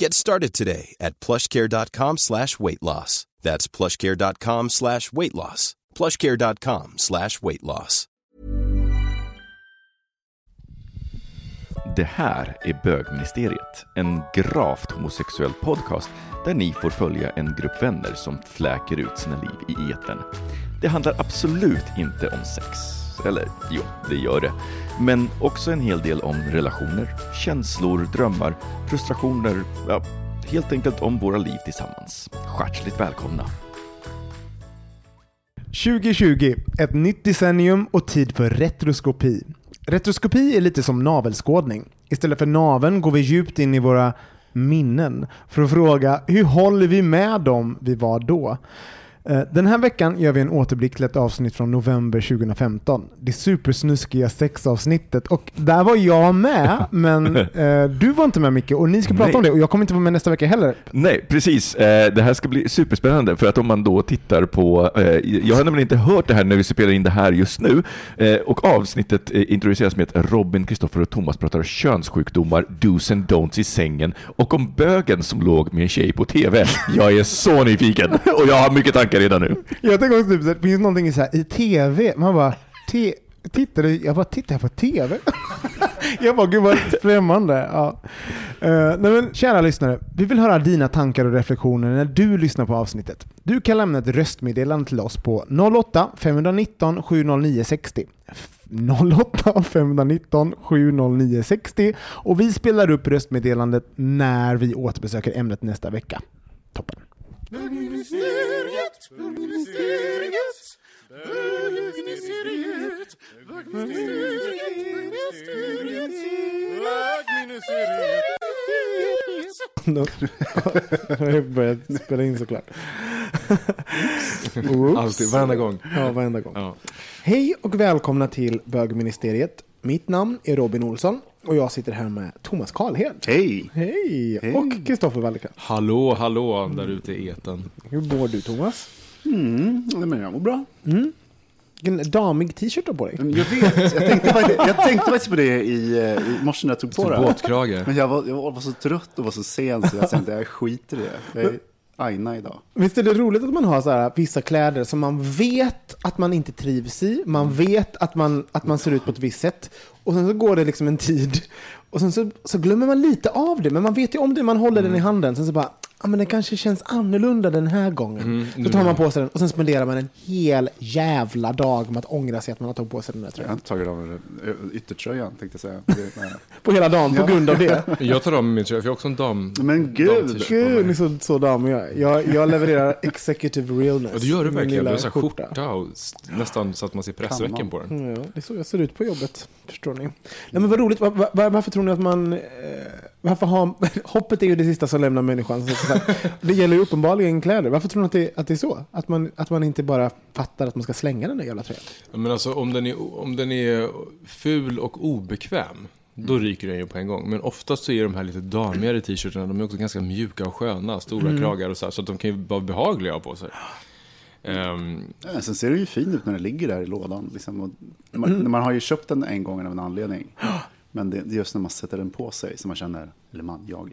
Get started today at plushcare.com slash weight loss. That's plushcare.com slash weight loss. plushcare.com slash weight loss. Det här är Bögministeriet, en gravt homosexuell podcast där ni får följa en grupp vänner som fläker ut sina liv i eten. Det handlar absolut inte om sex. Eller jo, det gör det. Men också en hel del om relationer, känslor, drömmar, frustrationer, ja, helt enkelt om våra liv tillsammans. Hjärtligt välkomna! 2020, ett nytt decennium och tid för retroskopi. Retroskopi är lite som navelskådning. Istället för naveln går vi djupt in i våra minnen för att fråga hur håller vi med dem vi var då? Eh, Den här veckan gör vi en återblick till ett avsnitt från november 2015. Det supersnuskiga sexavsnittet. Och där var jag med, men eh, du var inte med Micke och ni ska prata Nej. om det och jag kommer inte vara med nästa vecka heller. Nej, precis. Eh, Det här ska bli superspännande för att om man då tittar på, eh, jag har nämligen inte hört det här när vi spelar in det här just nu, Eh, och avsnittet eh, introduceras med att Robin, Kristoffer och Thomas pratar könssjukdomar, dos and don'ts i sängen och om bögen som låg med en tjej på TV. Jag är så nyfiken och jag har mycket tankar redan nu. Jag tänker också typ, så här, det finns någonting så här, i TV, man bara, te, tittade, jag bara, tittar jag på TV? jag bara, gud vad främmande. Ja. Uh, nej men, kära lyssnare, vi vill höra dina tankar och reflektioner när du lyssnar på avsnittet. Du kan lämna ett röstmeddelande till oss på 08 519 709 60. 08 519 709 60 och vi spelar upp röstmeddelandet när vi återbesöker ämnet nästa vecka. Bögministeriet, bögministeriet, bögministeriet, bögministeriet, bögministeriet, bögministeriet. Då har jag börjat spela in såklart. Alltid, varenda gång. Ja, varenda gång. Ja. Hej och välkomna till Bögministeriet. Mitt namn är Robin Olsson och jag sitter här med Thomas Karlhed. Hej! Hhej! Hej. Och Kristoffer Wallercrantz. Hallå, hallå där ute i eten. Hur mår du Thomas? Mm, men jag mår bra. Vilken damig t-shirt du har på dig. Jag vet, jag tänkte, faktiskt, jag tänkte faktiskt på det i, i morse när jag tog på det. Båtkrage. Men jag var, jag var så trött och var så sen så jag tänkte jag skiter i det. Jag är aina idag. Visst är det roligt att man har så här, vissa kläder som man vet att man inte trivs i. Man vet att man, att man ser ut på ett visst sätt. Och sen så går det liksom en tid. Och sen så, så glömmer man lite av det. Men man vet ju om det. Man håller den i handen. Sen så bara, ja men den kanske känns annorlunda den här gången. så tar man på sig den och sen spenderar man en hel jävla dag med att ångra sig att man har tagit på sig den där Jag tröjan. har inte tagit av mig yttertröjan tänkte jag säga. På hela dagen på grund av det. Jag tar av mig min tröja, för jag har också en dam. Men gud! Gud, ni så, så damiga. Jag, jag levererar executive realness. Ja, det gör du verkligen. Du har skjorta och nästan så att man ser pressvecken på den. Mm, Ja, det är så jag ser ut på jobbet. Förstår ni? Nej, men vad roligt. Var, var, varför tror ni att man... Eh, varför har, hoppet är ju det sista som lämnar människan. Så, så det gäller ju uppenbarligen kläder. Varför tror ni att det, att det är så? Att man, att man inte bara fattar att man ska slänga den där jävla tröjan? Ja, Men alltså om den, är, om den är ful och obekväm, då ryker den ju på en gång. Men oftast så är de här lite damigare t-shirtarna, de är också ganska mjuka och sköna, stora kragar och så här, så att de kan ju vara behagliga att ha på sig. Ehm, Ja, sen ser den ju fin ut när den ligger där i lådan. Liksom. Man, man har ju köpt den en gång av en anledning. Men det, det är just när man sätter den på sig som man känner, eller man, jag,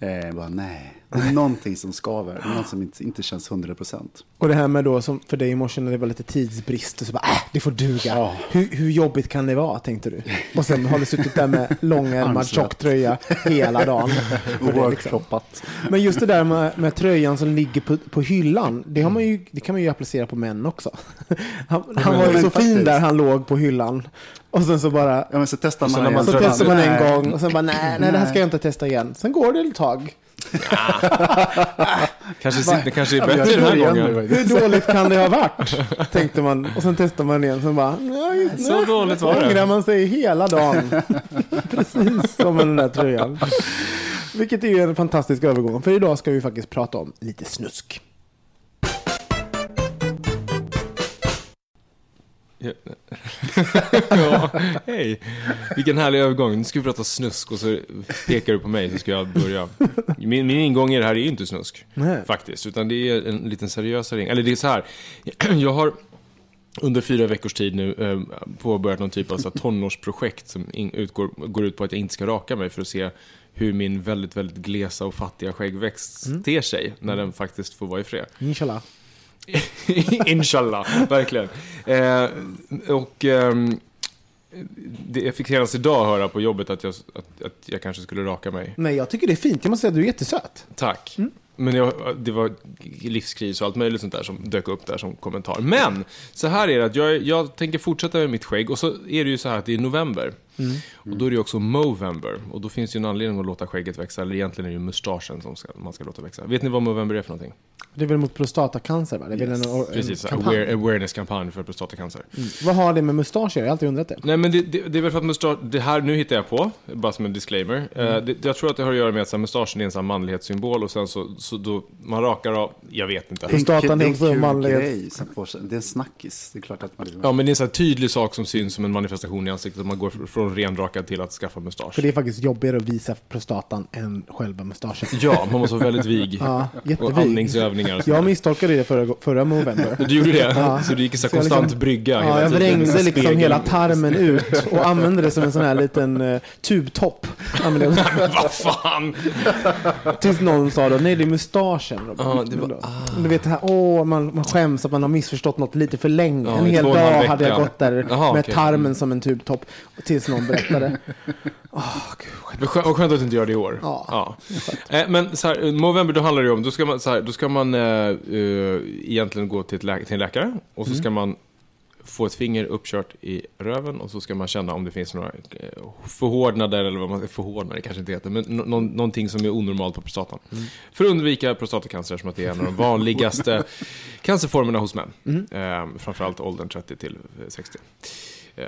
Eh, bara, nej, det är någonting som skaver. Det är något som inte, inte känns 100%. Och det här med då, som för dig i morse när det var lite tidsbrist, och så bara, äh, det får duga. Ja. Hur, hur jobbigt kan det vara, tänkte du? Och sen har du suttit där med långärmad Armsvett. tjock tröja hela dagen. Det, liksom. Workshoppat. Men just det där med, med tröjan som ligger på, på hyllan, det, har man ju, det kan man ju applicera på män också. Han, han var ju så fin där han låg på hyllan. Och sen så bara, Ja, så testar Och så man man så testar man en gång och sen bara, nej, nej, det här ska jag inte testa igen. Sen går det ett tag. Kanske, sitter, kanske är Ja, bättre den här gången. Hur dåligt kan det ha varit? Tänkte man. Och sen testar man igen. Sen bara, ja, just Så det. dåligt var det. ångrar man sig hela dagen. Precis som med den där tröjan. Vilket är en fantastisk övergång. För idag ska vi faktiskt prata om lite snusk. Ja. hej. Vilken härlig övergång. Nu ska vi prata snusk och så pekar du på mig så ska jag börja. Min, min ingång i det här är ju inte snusk. Nej. Faktiskt. Utan det är en liten seriösare. Eller det är så här. Jag har under fyra veckors tid nu eh, påbörjat någon typ av så här, tonårsprojekt som in, utgår, går ut på att jag inte ska raka mig för att se hur min väldigt, väldigt glesa och fattiga skäggväxt ter sig när den faktiskt får vara i fred. Inshallah. Inshallah, verkligen. Eh, och ehm, det, jag fick senast idag höra på jobbet att jag, att, att jag kanske skulle raka mig. Nej, jag tycker det är fint. Jag måste säga att du är jättesöt. Tack. Men jag, det var livskris och allt möjligt sånt där som dök upp där som kommentar. Men, så här är det att jag, jag tänker fortsätta med mitt skägg och så är det ju så här att det är november. Och då är det också Movember. Och då finns det ju en anledning att låta skägget växa. Eller egentligen är det ju mustaschen som ska, man ska låta växa. Vet ni vad Movember är för någonting? Det är väl mot prostatacancer va? Det är väl en, en Precis, aware, awareness-kampanj för prostatacancer. Vad har det med mustasch att göra? Jag har alltid undrat det. Nej men det, det, det är väl för att mustasch, det här nu hittar jag på, bara som en disclaimer. Eh, det, jag tror att det har att göra med att så här, mustaschen är en sån här manlighetssymbol och sen så, så då, man rakar av, jag vet inte. En Prostatan är en också kul manlighet. Det är en snackis. Det är klart att man... Ja men det är en sån här tydlig sak som syns som en manifestation i ansiktet, att man går från renrakad till att skaffa mustasch. För det är faktiskt jobbigare att visa prostatan än själva mustaschen. Ja, man måste vara väldigt vig. Ja, och jättevig. andningsövningar. och Jag misstolkade det förra, förra Movember. Du gjorde det? Ja. Så du gick i så jag konstant liksom- brygga Ja, hela jag tiden? med vrängde liksom spegel- hela tarmen ut och använde det som en sån här liten uh, tubtopp. Jag- vad fan! Tills någon sa då, nej det är mustaschen. Robert." Ja, det var- då- Du vet det här, åh, man, man skäms att man har missförstått något lite för länge. Ja, en hel och en dag vecka. hade jag gått där Jaha, med okej. tarmen som en tubtopp. Tills någon berättade. Åh, gud. Vad skönt, att du inte gör det i år. Ja. Eh, men så här, Movember, då handlar det om, då ska man, så här, då ska man eh, eh, egentligen gå till, ett lä- till en läkare och så ska man få ett finger uppkört i röven och så ska man känna om det finns några eh, förhårdnader, eller vad man förhårdnader kanske inte heter, men nå- nå- någonting som är onormalt på prostatan. För att undvika prostatacancer, som att det är en av de vanligaste cancerformerna hos män. Eh, framförallt åldern 30 till eh, 60. Eh,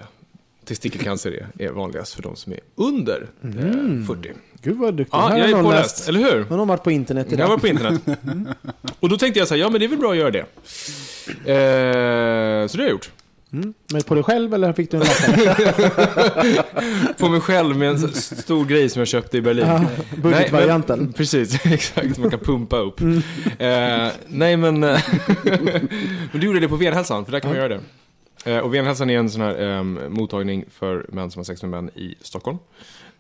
testikelcancer är, är vanligast för de som är under eh, 40. Gud vad duktig. Ja, Här jag har är påläst, läst. eller hur? Har någon varit på internet Jag idag? var på internet. Och då tänkte jag så här, ja men det är väl bra att göra det. Eh, så det har jag gjort. Men på dig själv eller fick du en läkare? På mig själv med en stor grej som jag köpte i Berlin. Ja, Nej, budgetvarianten. men- Precis, exakt. Man kan pumpa upp. Eh, nej men... eh, men du gjorde det på Venhälsan, för där kan man göra det. Eh, och Venhälsan är en sån här eh, mottagning för män som har sex med män i Stockholm.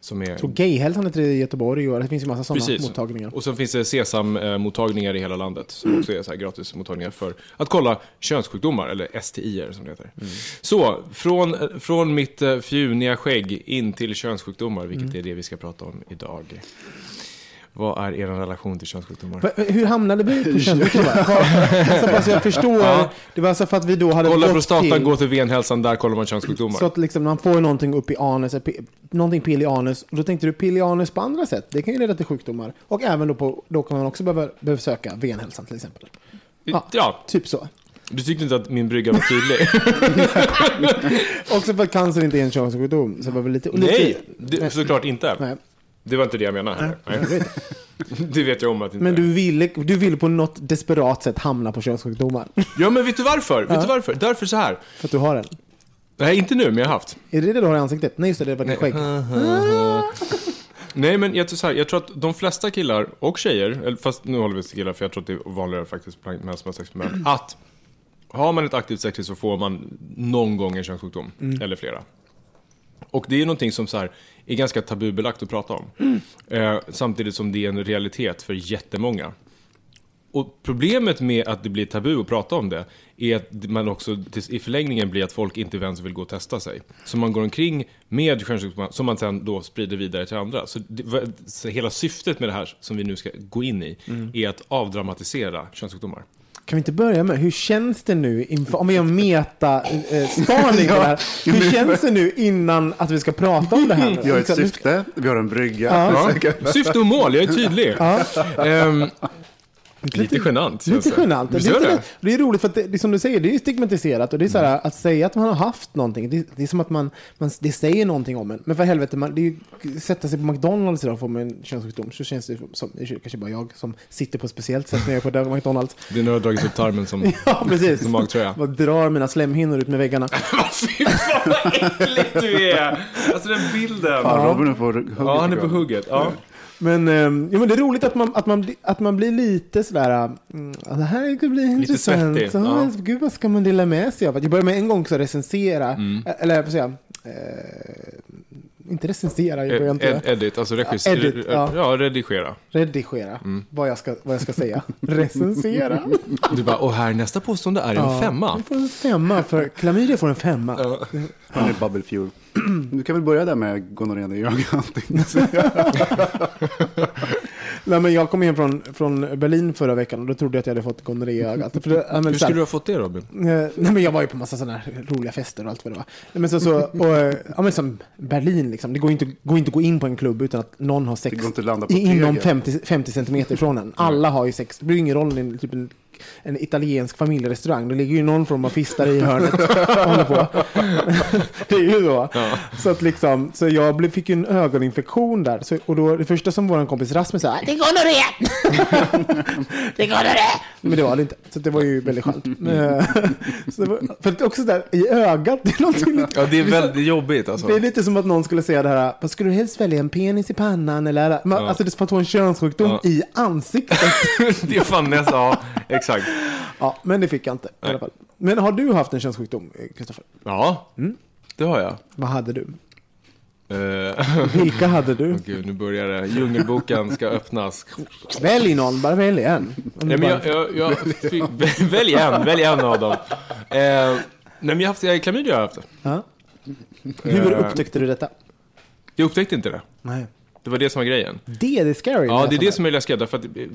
Som är... Så gayhälsan heter det i Göteborg år. Det finns ju massa sådana Precis. mottagningar. Och sen finns det Sesam-mottagningar i hela landet som också är så här gratismottagningar för att kolla könssjukdomar, eller STIer som det heter. Så, från, från mitt eh, fjuniga skägg in till könssjukdomar, vilket är det vi ska prata om idag. Vad är er relation till könssjukdomar? Hur hamnade vi på könssjukdomar? Vad- Så pass jag förstår. Ja. Det var alltså för att vi då hade Kolla gått prostatan, till... gå till venhälsan, där kollar man könssjukdomar. Så att liksom man får någonting upp i anus, pi- någonting pill i anus. Och då tänkte du pill i anus på andra sätt. Det kan ju leda till sjukdomar. Och även då, på, då kan man också behöva, behöva söka venhälsan till exempel. Ja. Ja, Typ så. du tyckte inte att min brygga var tydlig? Också för att cancer inte är en könssjukdom. Så det var väl lite... Nej, lite, det, såklart inte. Nej. Det var inte det jag menade. Nej. vet. Det vet jag om att inte Men du ville, du ville på något desperat sätt hamna på könssjukdomar. Ja, men vet du varför? Vet du varför? Därför så här. För att du har en. Nej, inte nu, men jag har haft. Är det det du har i ansiktet? Nej, just det, det var ditt skägg. Nej, men jag tror, så här, jag tror att de flesta killar och tjejer, fast nu håller vi oss till killar för jag tror att det är vanligare faktiskt bland män som har sex med män, att har man ett aktivt sexliv så får man någon gång en könssjukdom, eller flera. Och det är någonting som så här, är ganska tabubelagt att prata om. Eh, samtidigt som det är en realitet för jättemånga. Och problemet med att det blir tabu att prata om det är att man också i förlängningen blir att folk inte ens vill gå och testa sig. Så man går omkring med könssjukdomar som man sen då sprider vidare till andra. Så, det, så hela syftet med det här som vi nu ska gå in i är att avdramatisera könssjukdomar. Kan vi inte börja med, hur känns det nu, inför, om vi gör meta-spaning det här. Hur känns det nu innan att vi ska prata om det här? Vi har ett syfte, vi har en brygga. Ja. Syfte och mål, jag är tydlig. Ehm, lite genant. känns Lite det. genant. Det är, inte det? är roligt för att det, det är som du säger, det är stigmatiserat. Och det är så här, att säga att man har haft någonting, det, det är som att man, man, det säger någonting om en. Men för helvete, man, det är ju, sätta sig på McDonalds idag och få med en könssjukdom, så känns det som, det är kanske bara jag som sitter på ett speciellt sätt när jag är på McDonalds. Det är när du har dragit upp tarmen som, Ja, precis. som magtröja. Jag drar mina slemhinnor ut med väggarna. Fy fan vad äckligt du är! Alltså den bilden. Fan, Robin är på hugget. Ja, han är på hugget. Ja. Men, ehm, jo, men det är roligt att man, att man, att man blir lite sådär, mm, ja, det här ska bli intressant. svettig, Så, ja. Gud, vad ska man dela med sig av? Jag börjar med en gång så recensera, Mm. eller jag får säga, eh, inte recensera, jag börjar inte Ed, edit, alltså regis- Ja, edit, ja. ja. redigera. redigera, Mm. vad, jag ska, vad jag ska säga. Recensera. Du bara, och här nästa påstående är en Ja, femma. Du får en femma, för klamydia får en femma. Han är bubble fuel. Du kan väl börja där med gonorrén i ögat. Nej, men jag kom hem från, från Berlin förra veckan och då trodde jag att jag hade fått gonorré i ögat. För det, men Hur skulle du ha fått det Robin? Eh, nej men jag var ju på massa sådana här roliga fester och allt vad det var. Nej, men så, så, och, eh, ja, men som Berlin liksom, det går inte, går inte att gå in på en klubb utan att någon har sex Det går inte att landa på i- inom Tegel. 50, 50 centimeter från en. Alla har ju sex, det blir ingen roll om det är typ en, en italiensk familjerestaurang. Det ligger ju någon form av fistar i hörnet och håller på. det är ju så. Så, att liksom, så jag blev, fick ju en ögoninfektion där. Så, och då, det första som vår kompis Rasmus sa, det går nog det! det går nog det! Men det var det inte. Så det var ju väldigt skönt. Eh, så det var, för att också där i ögat, det är någonting lite, Ja, det är väldigt jobbigt alltså. det är lite som att någon skulle säga det här, vad skulle du helst välja, en penis i pannan eller? Man, Alltså det är en könssjukdom Ja. i ansiktet. det är fan nästan, ja, exakt. Ja, men det fick jag inte i alla fall. Men har du haft en könssjukdom, eh, Kristoffer? Ja, det har jag. Vad hade du? Eh, Vilka hade du? Gud, nu börjar det. Djungelboken ska öppnas. Välj någon, bara välj en. Om du Nej, men bara- jag, jag, jag fick, välj en, välj en av dem. Eh, nej, men jag har haft, jag, klamydia har jag haft. ja. Hur Eh. upptäckte du detta? Jag upptäckte inte det. Nej. Det var det som var grejen. Det är det scary. Ja, det är det som är läskigt. Därför att eh,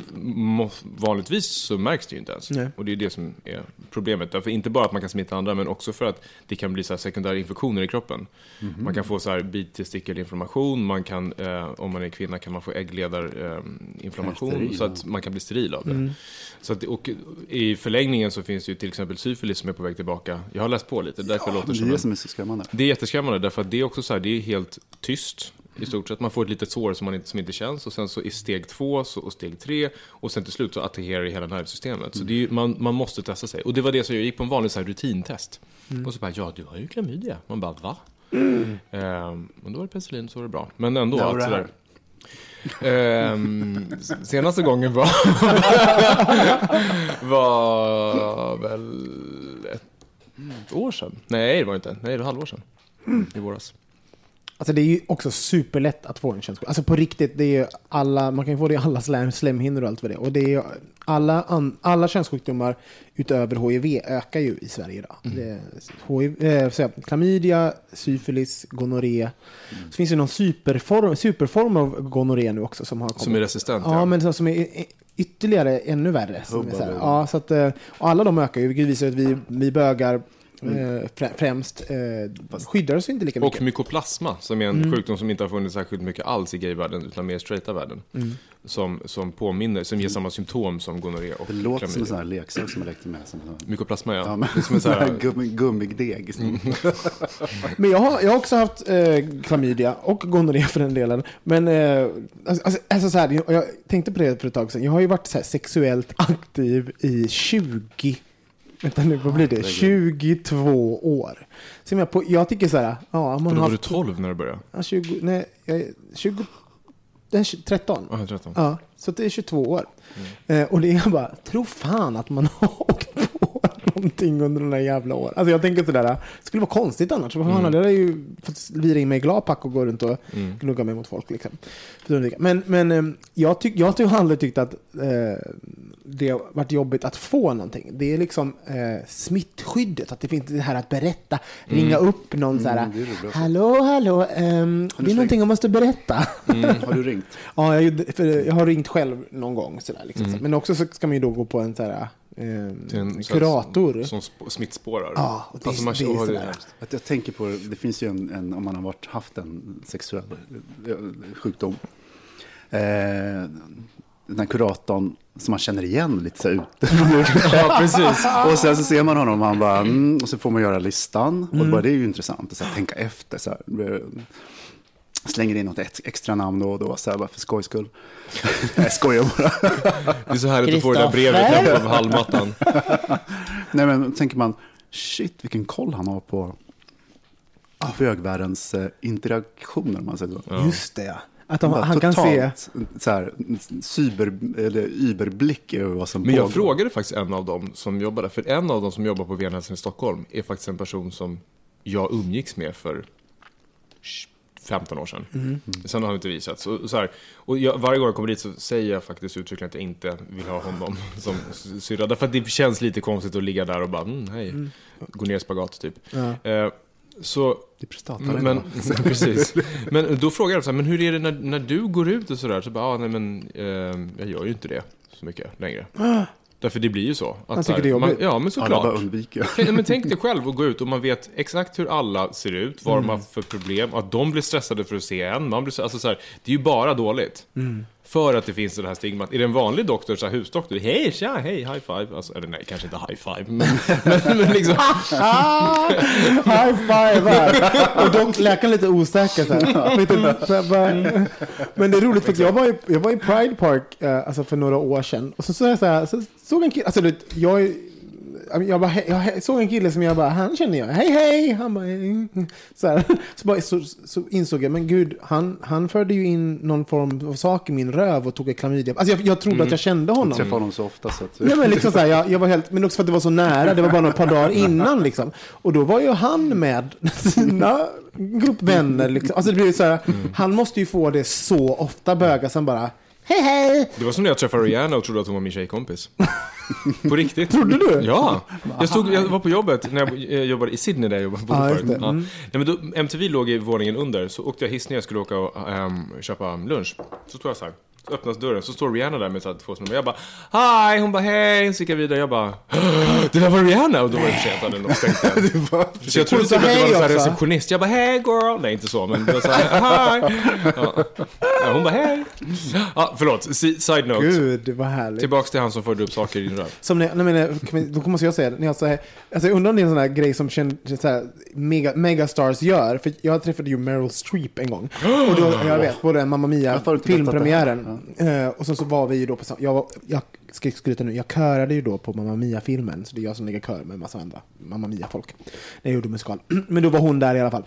vanligtvis så märks det ju inte ens. Nej. Och det är det som är problemet. Därför inte bara att man kan smitta andra, men också för att det kan bli så här sekundära infektioner i kroppen. Man kan få så här bitestikelinflammation, man kan, eh, om man är kvinna kan man få äggledarinflammation, Steril, så att man kan bli steril av det. Så att, och i förlängningen så finns det ju till exempel syfilis som är på väg tillbaka. Jag har läst på lite, därför låter Det det som är en det som är så skrämmande. det är jätteskrämmande därför att det är också så här, det är helt tyst i stort sett. Man får ett litet sår som, man inte, som inte känns och sen så i steg två så, och steg tre och sen till slut så attackerar det hela nervsystemet. Så det ju- man, man måste testa sig. Och det var det som jag gick på en vanlig så här, rutintest. Och så bara, ja du har ju klamydia. Man bara, va? Ehm, och då var det penicillin så var det bra. Men ändå. Var att sådär, Ehm, senaste gången var, var väl ett år sedan. Nej, det var inte. Nej, det var halvår sedan. I våras. Alltså det är ju också superlätt att få en könssjukdom. Alltså på riktigt, det är ju alla, man kan ju få det i alla slem, slemhinnor och allt vad det är. Och det är ju, alla, an, alla könssjukdomar utöver HIV ökar ju i Sverige idag. Är HIV, eh, klamydia, syfilis, gonorré. Så finns det någon superform, superform av gonorré nu också som har kommit. Som är resistent, Ja, ja. men så, som är ytterligare ännu värre. Hubba, ja, så att, eh, och alla de ökar ju, vilket visar att vi, vi bögar eh, frä- främst eh, skyddar oss inte lika mycket. Och mykoplasma, som är en sjukdom som inte har funnits särskilt mycket alls i gayvärlden, utan mer straighta världen. Som, som påminner, som ger samma symptom som gonorré och Det låter som en sån klamydia. här leksak som jag lekte med. Som Mykoplasma, ja. ja, men, som en sån här, gummi, gummideg. Men jag har, jag har också haft eh, klamydia och gonorré för den delen. Men eh, alltså, alltså så här, jag, jag tänkte på det för ett tag sedan. Jag har ju varit så här sexuellt aktiv i 20, vänta nu, vad blir det? 22 år. Så jag, på, jag tycker så här, ja, man då var du haft, 12 när du började? ja, 20, nej, jag är 20, den är 20 13. Ja, 13. Ja, så det är 22 år. Eh, och det är bara, tro fan att man har åkt någonting under de där jävla åren. Alltså jag tänker sådär, det skulle vara konstigt annars. För fan, hade ju fått lira in mig i gladpack och gå runt och gnugga mig mot folk. Liksom. Men, men eh, jag, tyck, jag har aldrig tyckt att eh, det har varit jobbigt att få någonting. Det är liksom eh, smittskyddet, att det finns det här att berätta, ringa upp någon så här, Mm, hallå, hallå, ehm, det är någonting jag måste berätta. Mm, Har du ringt? Ja, jag, jag har ringt själv någon gång. Sådär, liksom. Men också så ska man ju då gå på en här, Till en- så här- kurator. Som sp- smittspårar. Ja, och det- alltså man, det är det. Att jag tänker på, det det finns ju en, en om man har varit, haft en sexuell eh, sjukdom. Eh, den här kuratorn som man känner igen lite så ute. Ja, precis. och sen så ser man honom och han bara, mm, och så får man göra listan. Mm. Och bara, det är ju intressant att så här, tänka efter. Så här, eh, slänger in något ex- extra namn då och då, så här, bara för skojs skull. Jag skojar bara. Det är så härligt att få det där brevet hem på hallmattan. Nej men tänker man, shit vilken koll han har på bögvärldens eh, interaktioner om man säger så. Just det, ja. Att de, han kan se... Så här, cyber, eller überblick över vad som Men jag pågår. frågade faktiskt en av dem som jobbar där. För en av dem som jobbar på Venhälsan i Stockholm är faktiskt en person som jag umgicks med för 15 år sedan. Mm. Sen har han inte visats. Och, så här, och jag, varje gång jag kommer dit så säger jag faktiskt uttryckligen att jag inte vill ha honom som syrra. Därför att det känns lite konstigt att ligga där och bara, mm, hej, gå ner i spagat typ. Ja. Eh, så Det är redan. men, precis. Men då frågar jag så här, men hur är det när, när du går ut och sådär? Så bara, ah, nej men eh, jag gör ju inte det så mycket längre. Därför det blir ju så. Att Man så här, tycker det är man. Ja, men Alla såklart. bara undviker. Tänk, men tänk dig själv att gå ut och man vet exakt hur alla ser ut, vad de har för problem, att de blir stressade för att se en. Man blir, alltså så här, det är ju bara dåligt. För att det finns det här stigmat. Är det en vanlig doktor, så här, husdoktor, hej tja, hej, high five. Alltså, eller nej, kanske inte high five, men, men, men liksom. Ah, ah, high five här. Och dock läkaren lite osäker så här. Lite, så här bara, men det är roligt för att jag var i, jag var i Pride Park eh, alltså för några år sedan. Och så, så, jag så, här, så såg en kille, alltså du vet, jag är- jag, bara, jag såg en kille som jag bara, han känner jag, hej hej, han bara, hej. så, här, så, bara, så, så insåg jag, men gud, han, han förde ju in någon form av sak i min röv och tog klamydia. Alltså jag, jag trodde att jag kände Jag honom. träffar honom så ofta så att... Nej, men liksom så här, jag, jag var helt, men också för att det var så nära, det var bara några par dagar innan. Liksom. Och då var ju han med sina gruppvänner. Liksom. Alltså det ju så här, Han måste ju få det så ofta bögar som bara hej hej. Det var som när jag träffade Rihanna och trodde att hon var min tjejkompis. På riktigt. Trodde du? Ja. Jag, stod, jag var på jobbet när jag eh, jobbade i Sydney där jag jobbade Ja, just förut. det. Ja. Mm. Nej, men då, MTV låg i våningen under, så åkte jag hiss ner och skulle åka och ehm, köpa lunch. Så står jag så här. Öppnas dörren, så står Rihanna där med så här, två små Jag bara Hi! Hon bara hej! Så gick jag vidare, jag bara Det där var Rihanna! Och då var det för sent, hade den stängt igen. Så jag trodde typ att det var en hej receptionist. Jag bara hey girl! Nej, inte så, men det var så här, hi! Ja. Ja, hon bara hej! Ja, förlåt, Si- side note. Gud, det var härligt. Tillbaks till han som förde upp saker i din röv. Som när, nej, men, vi- då måste jag säga det. När jag, så här, alltså, jag undrar om det är en sån här grej som känd, så här, mega, megastars gör. För jag träffade ju Meryl Streep en gång. Och då, jag vet, både Mamma Mia, filmpremiären. Eh, och sen så var vi ju då på jag, var, jag ska skryta nu, jag körade ju då på Mamma Mia-filmen. Så det är jag som lägger kör med en massa andra Mamma Mia-folk. När jag gjorde musikal. Men då var hon där i alla fall.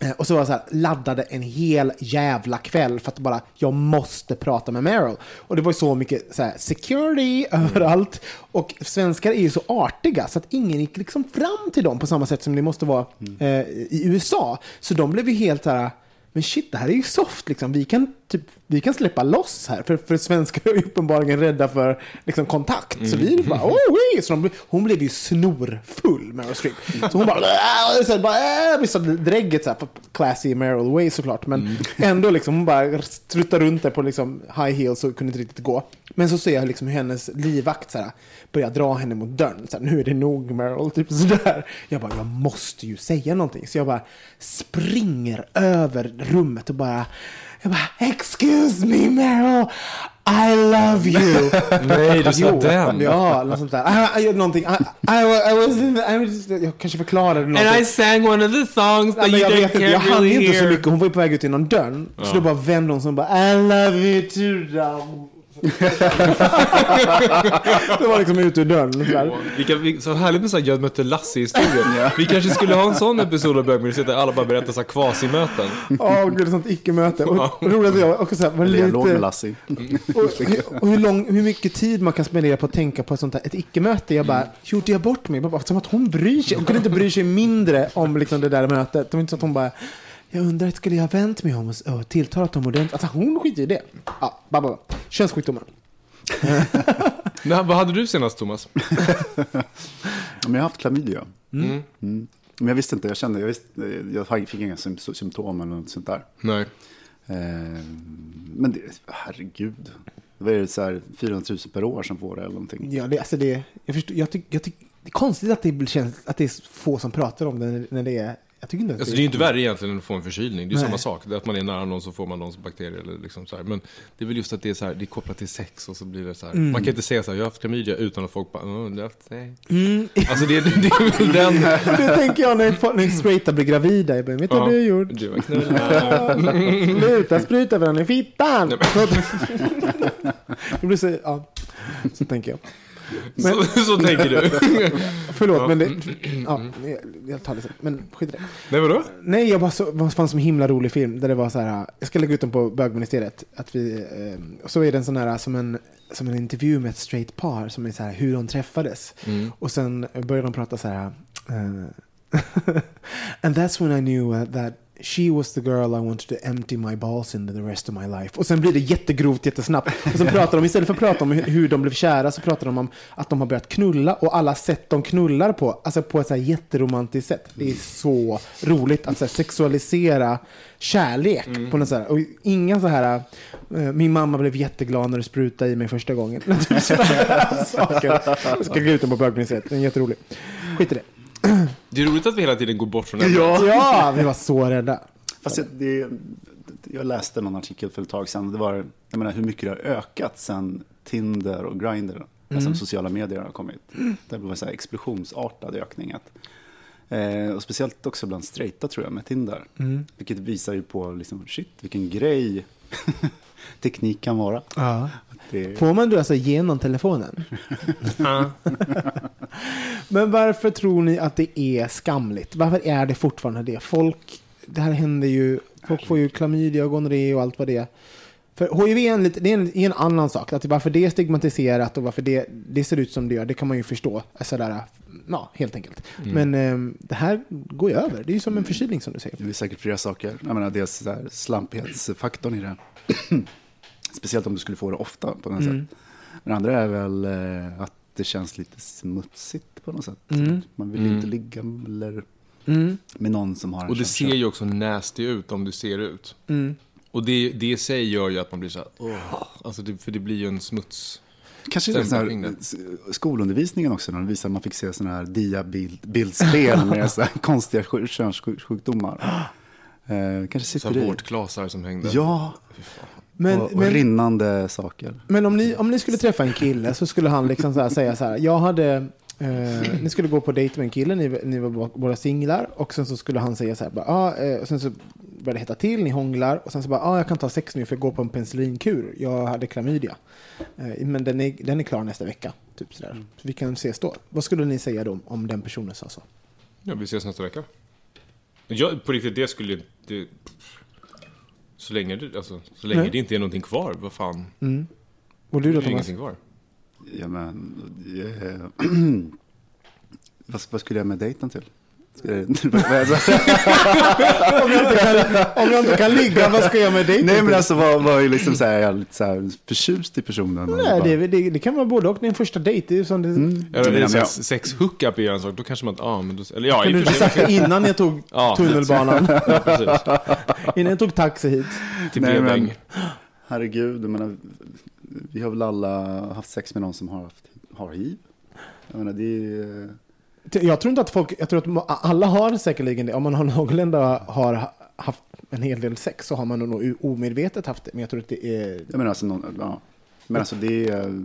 Eh, Och så var jag så här, laddade en hel jävla kväll för att bara, jag måste prata med Meryl. Och det var ju så mycket så här, security överallt. Och svenskar är ju så artiga så att ingen gick liksom fram till dem på samma sätt som det måste vara eh, i USA. Så de blev ju helt så här, men shit, det här är ju soft liksom. Vi kan, typ, vi kan släppa loss här. För, för svenskar är uppenbarligen rädda för liksom, kontakt. Så vi bara, oh, wee! så de, Hon blev ju snorfull, Meryl Streep. Så hon bara, "Äh", så här, bara äh, vissa drägget så här, classy Meryl way såklart. Men ändå liksom, hon bara struttade runt där på liksom, high heels och kunde inte riktigt gå. Men så ser jag liksom hur hennes livvakt så här, börjar dra henne mot dörren. Så här, nu är det nog Meryl, typ sådär. Jag bara, jag måste ju säga någonting. Så jag bara springer över rummet och bara, jag bara, excuse me Meryl, I love you. Nej, du sa Jo, den. Ja, något sånt där. I, I, någonting. I, I, I was in the, I was, jag kanske förklarade någonting. sang one of the songs Nej, men jag vet inte, jag hann inte så mycket. Hon var ju på väg ut genom dörren. Så då bara vände hon sig och bara I love you too. Dom. Det var liksom ut ur dörren. Så här. Vilka, vil- så härligt med så här, jag mötte Lasse-historier. Vi kanske skulle ha en sån episod av Bögministeriet där alla bara berättar så här kvasimöten. Åh gud, sånt icke-möte. Och, roligt att jag också så här, var Dialog med lite... Lassie. Och, och hur, lång, hur mycket tid man kan spendera på att tänka på ett sånt här, ett icke-möte. Jag bara, gjorde jag bort mig? Jag Bara, som att hon bryr sig. Hon kunde inte bry sig mindre om liksom det där mötet. Det var inte så att hon bara, jag undrar, skulle jag ha vänt mig om och, tilltalat dem ordentligt? Alltså hon skiter i det. Ja, babba. Könssjukdomar. Vad hade du senast Thomas? Ja, Men jag har haft klamydia. Mm. Mm. Men jag visste inte, jag kände, jag, visste, jag fick inga sym- symptom eller något sånt där. Nej. Eh, men det, herregud. Vad är det, så här 400 000 per år som får det eller någonting? Ja, det, alltså det, jag förstår, jag tycker, jag tycker, det är konstigt att det känns, att det är få som pratar om det när det är, jag tycker inte Alltså, det är ju inte värre egentligen än att få en förkylning. Det är ju samma sak. Det är att man är nära någon så får man någons bakterier. Eller liksom så här. Men det är väl just att det är, så här, det är kopplat till sex och så blir det så här. Mm. Man kan inte säga så här, jag har haft klamydia utan att folk bara, "Åh, du har haft det. Alltså det, det är väl den... Det tänker jag när, när straighta blir gravida. Jag bara, vet du vad Ja. du har gjort? Du har knullat. Sluta spruta varandra i fittan! det blir så, ja, så tänker jag. Men- Så, så tänker du. Förlåt, men det, ja, jag, tar det sen. Men skit i det. Nej vadå? Nej, jag bara så, vad fanns som himla rolig film där det var så här, jag ska lägga ut den på bögministeriet. Att vi, eh, och så är den sån här som en, som en intervju med ett straight par som är så här hur de träffades. Mm. Och sen börjar de prata så här. eh, And that's when I knew uh, that she was the girl I wanted to empty my balls into the rest of my life. Och sen blir det jättegrovt jättesnabbt. Och sen pratar de, istället för att prata om hur- de blev kära, så pratar de om att de har börjat knulla och alla sätt de knullar på, alltså på ett så här jätteromantiskt sätt. Det är så roligt att så sexualisera kärlek på något så här. Och inga så här, eh, min mamma blev jätteglad när du sprutade i mig första gången. Typ sådana saker. Jag ska gå ut den på bögministeriet, den är jätterolig. Skit i det. Det är roligt att vi hela tiden går bort från ämnet. Ja. Ja, vi var så rädda. Fast jag, det, jag läste någon artikel för ett tag sedan. Det var jag menar, hur mycket det har ökat sen Tinder och Grindr, alltså sociala medier har kommit. Det var här explosionsartad ökning. Att, eh, och speciellt också bland straighta tror jag med Tinder. Vilket visar ju på liksom, shit, vilken grej teknik kan vara. Ja. Det, Får man då alltså genom telefonen? Men varför tror ni att det är skamligt? Varför är det fortfarande det? Folk, det här händer ju, folk får ju klamydia och gonorré och allt vad det är. För HIV är en, lite, det är en, är en annan sak. Att varför det är stigmatiserat och varför det, det ser ut som det gör, det kan man ju förstå. Alltså där, ja, helt enkelt. Men eh, det här går ju över. Det är ju som en förkylning som du säger. det är säkert flera saker. Jag menar, dels så här, slampighetsfaktorn i det. Speciellt om du skulle få det ofta på något Mm. sätt. Men det andra är väl eh, att det känns lite smutsigt på något sätt. Mm. Man vill inte ligga eller Mm. med någon som har en Och det sån ser ju också nasty ut om det ser ut. Mm. Och det, det i sig gör ju att man blir så här, åh. Alltså det, för det blir ju en smuts. Kanske det så här, skolundervisningen också, när de att man fick se sådana här diabildspel med så här konstiga sj- könssjukdomar. Eh, kanske Så sitter här i. vårtklasar som hängde. Ja, Men, och, och men, rinnande saker. men om, ni, om ni skulle träffa en kille så skulle han liksom så här säga så här. Jag hade, eh, ni skulle gå på dejt med en kille, ni, ni var bå- båda singlar. Och sen så skulle han säga så här. Bara, ah, eh, och sen så börjar det hetta till, ni hånglar. Och sen så bara, ah, jag kan ta sex nu för jag går på en penicillinkur. Jag hade klamydia. Eh, men den är, den är klar nästa vecka. Typ sådär. Så vi kan ses då. Vad skulle ni säga då om den personen sa så? Ja, vi ses nästa vecka. Jag, på riktigt, det skulle det, Så länge, det, alltså, så länge Nej. det inte är någonting kvar, vad fan. Och du då är Thomas? ingenting kvar. Ja, men, eh, vad, vad skulle jag med dejten till? Om, jag inte kan, om jag inte kan ligga, vad ska jag med dig? Nej men alltså var, var ju liksom så här, jag är lite så här förtjust i personen. Nej, bara- det, det, det kan vara både och. Det är en första dejt. Det är ju som det, Ja, Men det är så här, sex hookup är ju en sak, då kanske man, ja men då, eller ja, kan i du sagt det innan jag tog Ja, tunnelbanan? Ja, innan jag tog taxi hit. Till Nej, men- Herregud, jag menar, vi har väl alla haft sex med någon som har, haft, har hiv? Jag menar, det är... Jag tror inte att folk, jag tror att alla har säkerligen det. Om man har någorlunda har haft en hel del sex så har man nog omedvetet haft det. Men jag tror att det är... Jag menar alltså, någon, ja. Men alltså det är...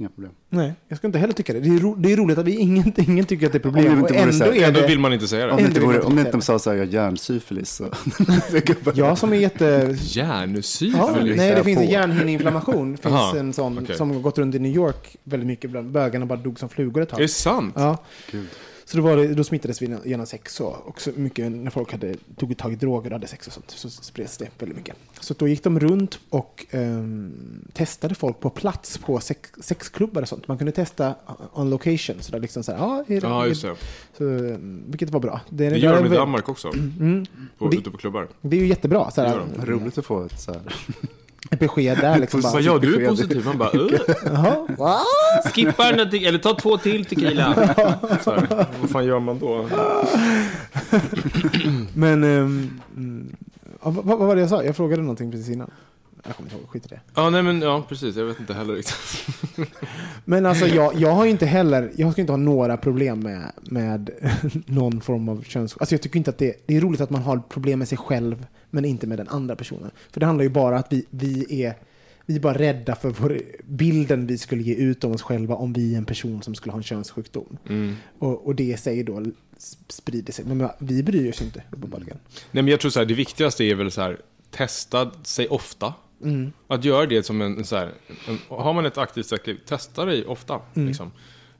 Nej, inga problem. Nej, jag ska inte heller tycka det. Det är, ro, det är roligt att vi ingen, ingen tycker att det är Om det problem. inte Och vore ändå så här- är Ändå det... vill man inte säga Om det. det inte, vore, om det jag inte sa så här, jag har hjärnsyfilis så... Jag som är jätte... Ja, Hjärnsyfilis? nej, det finns en hjärnhinneinflammation. Det finns Aha, en sån okej. som har gått runt i New York väldigt mycket. Bland bögarna bara dog som flugor ett Är det tag. sant? Ja. Gud. Så då, var det, då smittades vi genom sex så. Och så mycket när folk hade, tog tag i droger och hade sex och sånt. Så spreds det väldigt mycket. Så då gick de runt och ehm, testade folk på plats på sex, sexklubbar och sånt. Man kunde testa on location. Så där liksom så här, ja, är, Ja, just det. Så, ehm, vilket var bra. Det, Det gör de i Danmark också. Mm. På, det- ute på klubbar. Det är ju jättebra. Så Det här. Roligt att få ett så här... besked där liksom. Bara, du är besked. positiv. Man bara, "Ugh." Jaha, va? skippa den där, eller ta två till tequila. Så här, vad fan gör man då? Men, ja, vad, vad var det jag sa? Jag frågade någonting precis innan. Jag kommer inte ihåg, skit i det. Ja, nej men ja, precis. Jag vet inte heller riktigt. Men alltså jag, jag har ju inte heller, jag ska inte ha några problem med, med någon form av köns... Alltså jag tycker inte att det, det är roligt att man har problem med sig själv men inte med den andra personen. För det handlar ju bara att vi, vi är vi är bara rädda för vår, bilden vi skulle ge ut om oss själva om vi är en person som skulle ha en könssjukdom. Mm. Och, och det sig då sprider sig. Men vi bryr oss inte uppenbarligen. Nej, men jag tror så här, det viktigaste är väl så här, testa sig ofta. Mm. Att göra det som en, så här, en, har man ett aktivt sexliv, testa dig ofta. Mm. Liksom.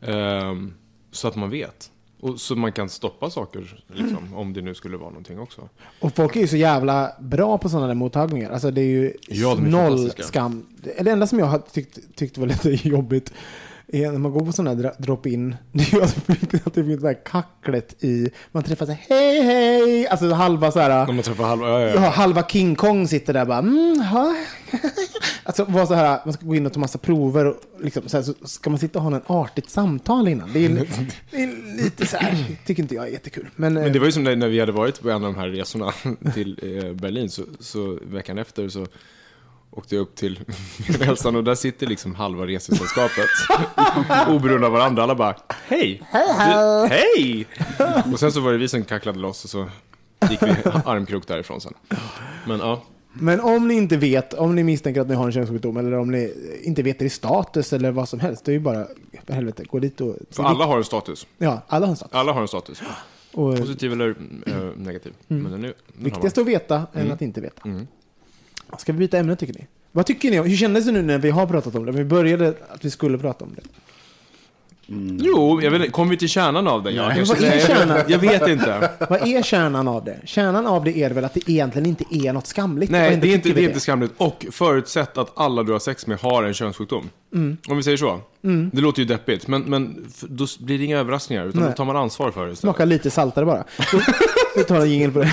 Ehm, så att man vet. Och så man kan stoppa saker, liksom, om det nu skulle vara någonting också. Och folk är ju så jävla bra på sådana där mottagningar. Alltså det är ju Ja, de är noll skam. Det enda som jag har tyckt, tyckt var lite jobbigt när man går på sådana här drop-in. Det är ju att det finns det här kacklet i... Man träffar så här, hej hej! Alltså halva så här... Man träffar halva, ja, ja, halva King Kong sitter där bara mm, ha. Alltså var så här, man ska gå in och ta massa prover och liksom, så, här, så ska man sitta och ha en artigt samtal innan. Det är, det är lite så här, tycker inte jag är jättekul. Men, Men eh, det var ju som när när vi hade varit på en av de här resorna till eh, Berlin, så, så veckan efter så åkte jag upp till hälsan och där sitter liksom halva resesällskapet. Oberoende av varandra. Alla bara, hej! Du, hej! Och sen så var det vi som kacklade loss och så gick vi armkrok därifrån sen. Men ja, Men om ni inte vet, om ni misstänker att ni har en könssjukdom eller om ni inte vet er status eller vad som helst, det är ju bara, för helvete, gå dit och... för alla har en status. Ja, alla har en status. Alla har en status. Och Positiv eller eh, negativ. Men den är, den viktigast att veta än Mm. att inte veta. Mm. Ska vi byta ämne tycker ni? Vad tycker ni? Hur kändes det nu när vi har pratat om det? Vi började att vi skulle prata om det. Jo, jag vet inte, kom vi till kärnan av det? Ja, vad är kärnan? Jag vet inte. Vad är kärnan av det? Kärnan av det är väl att det egentligen inte är något skamligt? Nej, det är, inte, det är inte skamligt. Och förutsätt att alla du har sex med har en könssjukdom. Mm. Om vi säger så. Det låter ju deppigt, men, men då blir det inga överraskningar. Utan Nej. då tar man ansvar för det istället. Smaka lite saltare bara. Vi tar en jingel på det.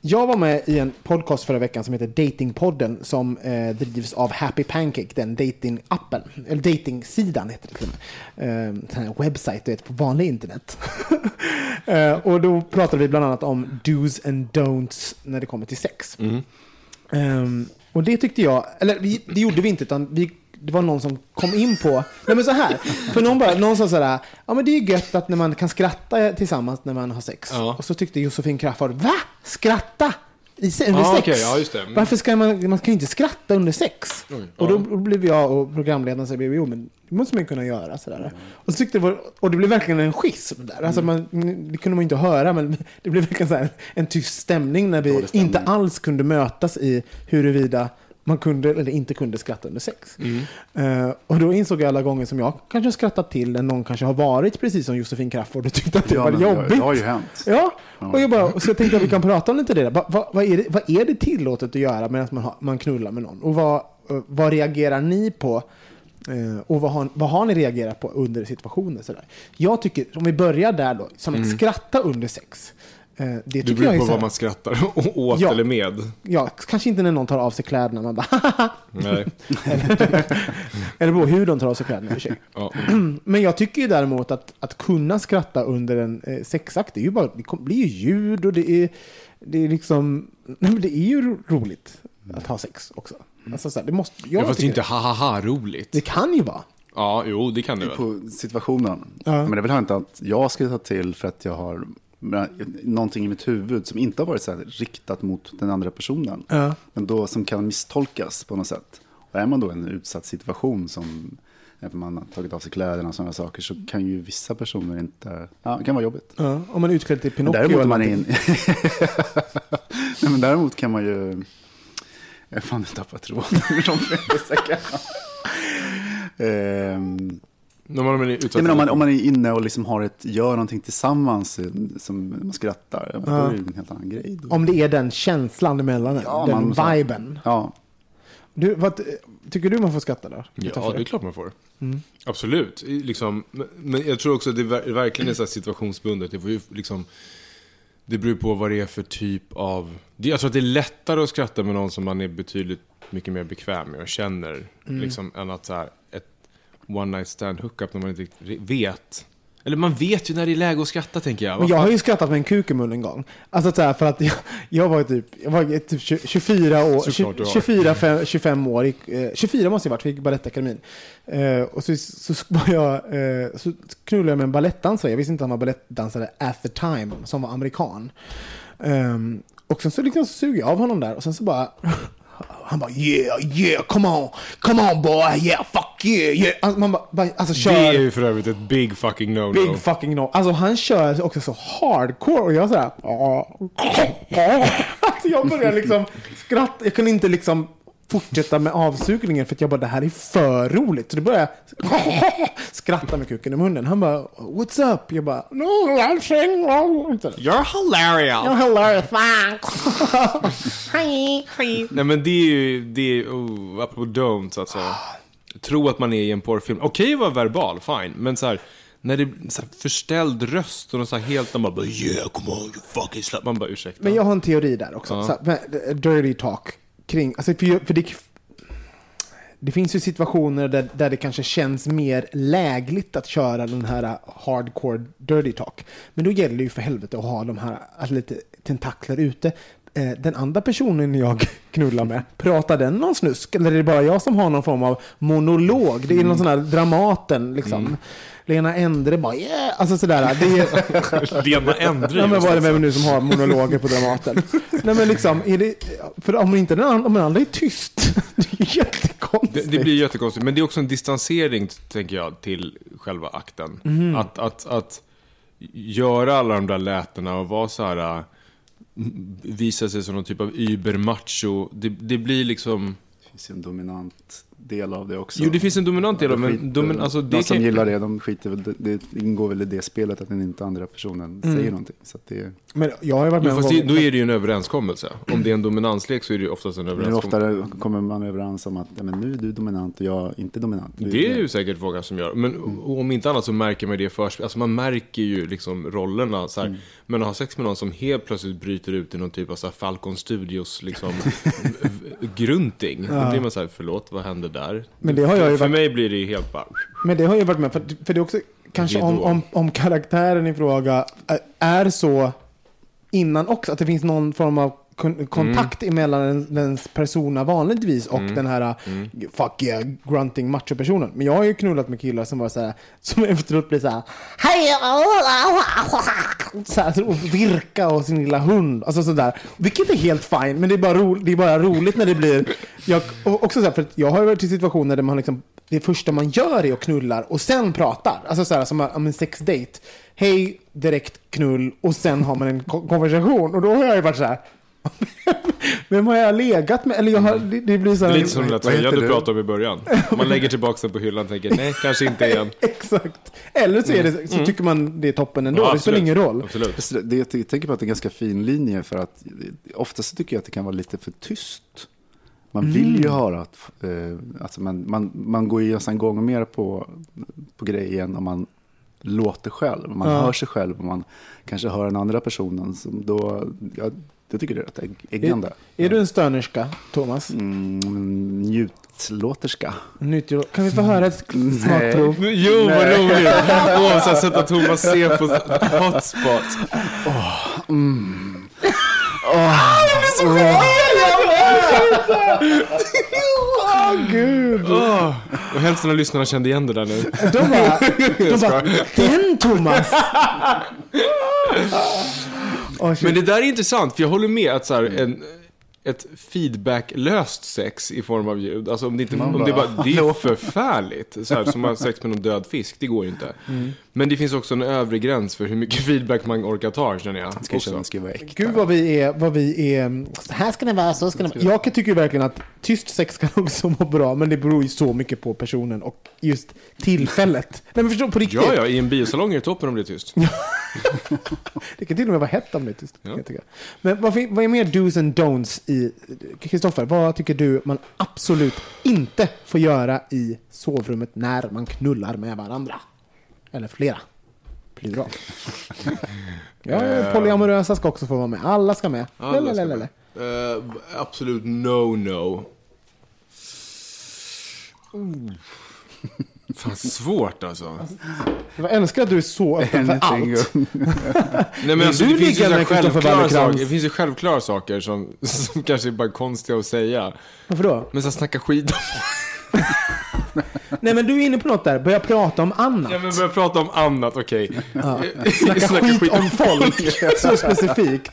Jag var med i en podcast förra veckan som heter Datingpodden som eh, drivs av Happy Pancake, den datingappen, eller datingsidan heter det till och med. Eh, du vet, på vanlig internet. eh, och då pratade vi bland annat om do's and don'ts när det kommer till sex. Ehm, och det tyckte jag, eller det gjorde vi inte, utan vi, det var någon som kom in på, nej men så här, för någon, bara, någon sa sådär, ja men det är ju gött att när man kan skratta tillsammans när man har sex. Ja. Och så tyckte Josefin Crafoord, va? Skratta? I, under Ja, sex? okej, ja, just det. Mm. Varför ska man, man kan ju inte skratta under sex? och då blev jag och programledaren så jo men det måste man ju kunna göra sådär. Och, så tyckte det var, och det blev verkligen en schism där. Alltså man, det kunde man ju inte höra, men det blev verkligen så en tyst stämning när vi inte alls kunde mötas i huruvida man kunde eller inte kunde skratta under sex. Eh, och då insåg jag alla gånger som jag kanske skrattat till när någon kanske har varit precis som Josefin Crafoord och tyckte att det Ja, var det jobbigt. det har ju hänt. Ja, och jag bara, så jag tänkte att vi kan prata om lite det. där. Va, va, vad, är det vad är det tillåtet att göra medan man, har, man knullar med någon? Och vad, eh, vad reagerar ni på? Eh, och vad har, vad har ni reagerat på under situationer? Sådär? Jag tycker, om vi börjar där då, som att skratta under sex. Eh, det tycker jag beror på vad man skrattar åt Ja. eller med. Ja, kanske inte när någon tar av sig kläderna. Man bara Nej. Eller på hur de tar av sig kläderna i sig. Ja. Men jag tycker ju däremot att, att kunna skratta under en eh, sexakt, det, är ju bara, det blir ju ljud och det är, det är liksom, nej men det är ju ro- roligt att ha sex också. Alltså så här, det måste, jag Ja, fast det är inte ha ha ha roligt. det kan ju vara. Ja, jo, det kan det väl. På situationen. Ja. Men det är väl inte att jag ska ta till för att jag har någonting i mitt huvud som inte har varit så riktat mot den andra personen. Ja. Men då som kan misstolkas på något sätt. Och är man då i en utsatt situation som man har tagit av sig kläderna och sådana saker så kan ju vissa personer inte, ja det kan vara jobbigt. Ja, om man är utklädd till Pinocchio däremot, man in... Nej, men däremot kan man ju... Jag fan, nu tappade tråden. De säkert. Ehm, När man är Nej, men om, man, om man är inne och liksom har ett, gör någonting tillsammans eh, som man skrattar, ja. då är det en helt annan grej. Då. Om det är den känslan emellan Ja, den man- viben. Ja, Du, vad, tycker du man får skratta där? Ja, det är klart man får. Mm. Absolut. Liksom, men, jag tror också att det ver- verkligen är så här situationsbundet. Det, får ju liksom, det beror på vad det är för typ av... Jag tror att det är lättare att skratta med någon som man är betydligt mycket mer bekväm med och känner. Mm. Liksom, än att så här, one night stand hookup när man inte vet. Eller man vet ju när det är läge att skratta tänker jag. Men jag har ju skrattat med en kuk i mun en gång. Alltså så här, för att jag, jag var typ, jag var typ 20 24 år, Såklart du 20, har. 24, fem- 25 år, gick, eh, 24 måste jag varit, för jag gick Balettakademin. Eh, och så, så jag, eh, så knullade jag med en balettdansare, jag visste inte att han var balettdansare at the time, som var amerikan. Ehm, och sen så liksom så suger jag av honom där och sen så bara han bara yeah, yeah, come on, come on boy, yeah, fuck yeah, yeah. Alltså, man bara, alltså kör. Det är ju för övrigt ett big fucking no-no. Big fucking no. Alltså han kör också så hardcore och jag sådär. Alltså jag började liksom skratta. Jag kunde inte liksom fortsätta med avsugningen för att jag bara det här är för roligt. Så då började jag skratta med kuken i munnen. Han bara what's up? Jag bara no nothing. You're hilarious! You're hilarious. Thanks. Hej. Nej men det är ju, det är, oh, apropå don'ts alltså. Tro att man är i en porrfilm. Okej att vara verbal, fine. Men så här, när det är så här förställd röst och så här helt, man bara yeah, come on, you fucking slut. Man bara ursäkta. Men jag har en teori där också. Ja. Så här, dirty talk kring, alltså för, för det, det finns ju situationer där, där det kanske känns mer lägligt att köra den här hardcore dirty talk. Men då gäller det ju för helvete att ha de här alltså lite tentakler ute. Eh, Den andra personen jag knullar med, pratar den någon snusk? Eller är det bara jag som har någon form av monolog? Det är någon sån här Dramaten liksom. Lena Endre bara yeah, alltså sådär. Det är, Lena Endre Ja, men vad är det med nu som har monologer på Dramaten? Nej men liksom, är det, för om inte den andra, om den andra är tyst, det är ju jättekonstigt. Det, det blir jättekonstigt. Men det är också en distansering, tänker jag, till själva akten. Mhm. Att, att, att göra alla de där lätena och vara så här... Visa sig som någon typ av übermacho. Det, det blir liksom... Det finns en dominant del av det också. Jo, det finns en dominant del av Det men domin, alltså, det de som kan, gillar det, de skiter väl, det, det ingår väl i det spelet att den inte andra personen Mm. säger någonting. Så att det, Men jag har varit med Jo, fast det, gånger- då är det ju en överenskommelse. Om det är en dominanslek så är det ju oftast en men överenskommelse. oftare kommer man överens om att ja, men nu är du dominant och jag är inte dominant. Du- Det är ju säkert många som gör. Men och om inte annat så märker man det först. Alltså man märker ju liksom rollerna. Så här. Mm. Men att ha sex med någon som helt plötsligt bryter ut i någon typ av så här Falcon Studios liksom grunting. Då blir man så här, förlåt, vad hände där? Men det har jag ju För varit- mig blir det helt bara... Men det har jag varit med för, för det är också kanske om, om, om karaktären i fråga är- är så innan också, att det finns någon form av kon- kontakt emellan den, dens persona vanligtvis och den här fuck yeah, grunting macho-personen. Men jag har ju knullat med killar som var så här, som efteråt blir så här, hej, så här, och virka och sin lilla hund. Alltså sådär. Vilket är helt fine, men det är bara, ro, det är bara roligt när det blir, jag, också så här, för att jag har varit i situationer där man liksom, det första man gör är att knullar och sen pratar. Alltså så här, som om en sexdate. Hej, direkt knull och sen har man en ko- konversation. Och då har jag ju varit så här. Vem har jag legat med? Eller jag har, det, det blir så Det här. är lite som den där tröjan du pratade om i början. Man lägger tillbaka den på hyllan och tänker, nej, kanske inte igen. Exakt. Eller så, är det, så tycker man det är toppen ändå. Ja, det spelar ingen roll. Absolut. Fast det, det, jag tänker på att det är en ganska fin linje för att oftast tycker jag att det kan vara lite för tyst. Man vill Mm. ju höra att, eh, alltså man, man, man går ju nästan gånger mer på, på grejen om man låter själv. Man Ja. hör sig själv och man kanske hör den andra personen. Som då, ja, jag tycker det är rätt ägg- äggande. Är du en stönerska, Thomas? Mm, njutlåterska. Nytt, kan vi få höra ett smakprov? Jo, vad roligt! Åh, så sätta Thomas C på hotspot. Åh gud! Åh, och hälften av lyssnarna kände igen det där nu. De bara, de bara den Thomas! Shit. Men det där är intressant, för jag håller med att så här, en, ett feedbacklöst sex i form av ljud, alltså om det inte, om det, bara, det är förfärligt. Så här, som att ha sex med någon död fisk, det går ju inte. Men det finns också en övre gräns för hur mycket feedback man orkar ta, känner jag. Ska känna ska vara äkta. Gud vad vi är, vad vi är, så här ska det vara, så ska det vara. Jag tycker verkligen att tyst sex kan också må bra, men det beror ju så mycket på personen och just tillfället. Nej men förstå, på riktigt. Ja, ja, i en biosalong är det toppen om det är tyst. Det kan till och med vara hett om det är tyst. Ja. Men vad, vad är mer do's and don'ts i... Kristoffer, vad tycker du man absolut inte får göra i sovrummet när man knullar med varandra? Eller flera. Plural. Ja, polyamorösa ska också få vara med. Alla ska med. Alla ska med. Eh, absolut no-no. Oh. Fan, svårt alltså. Jag älskar att du är så öppen för allt. Nej, men alltså, du det, finns ju självklara saker, det finns ju självklara saker som, som kanske är bara konstiga att säga. Varför då? Men så snacka skit om... Nej men du är inne på något där. Börja prata om annat. Ja, men börja prata om annat, okej. Ja. Snacka, Snacka skit om folk. Så specifikt.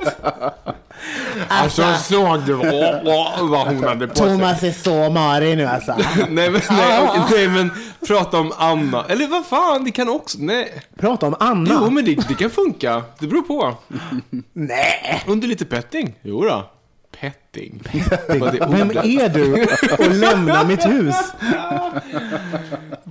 Alltså, jag såg du vad vad hon hade på sig. Thomas är så marig nu alltså. Nej men, nej, okej, nej men prata om annat. Eller vad fan, det kan också, nej. Prata om annat. Jo men det, det kan funka, det beror på. Nej. Under lite petting, jo då. Petting. Det Vem är du och lämna mitt hus?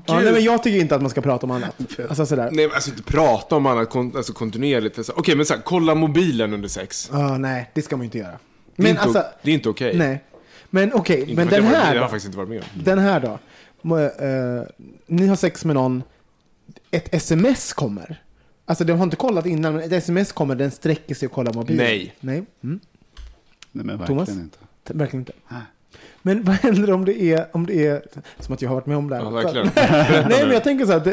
Ja, nej, men jag tycker inte att man ska prata om annat. Alltså sådär. Nej men alltså inte prata om annat kon- alltså, kontinuerligt. Så- Okej men så här, kolla mobilen under sex. Ja, nej, det ska man ju inte göra. Det är Men inte, alltså, det är inte okej. nej. Men okej, Inte men den här Jag har faktiskt inte varit med om. Den här då? Eh, ni har sex med någon, ett sms kommer. Alltså de har inte kollat innan, men ett sms kommer, den sträcker sig och kollar mobilen. Nej. Nej, mm, Nej, men Thomas? verkligen inte. t- verkligen inte. Nej. Men vad händer om det är, om det är, som att jag har varit med om det här. Ja, verkligen. Nej, men jag tänker så att eh,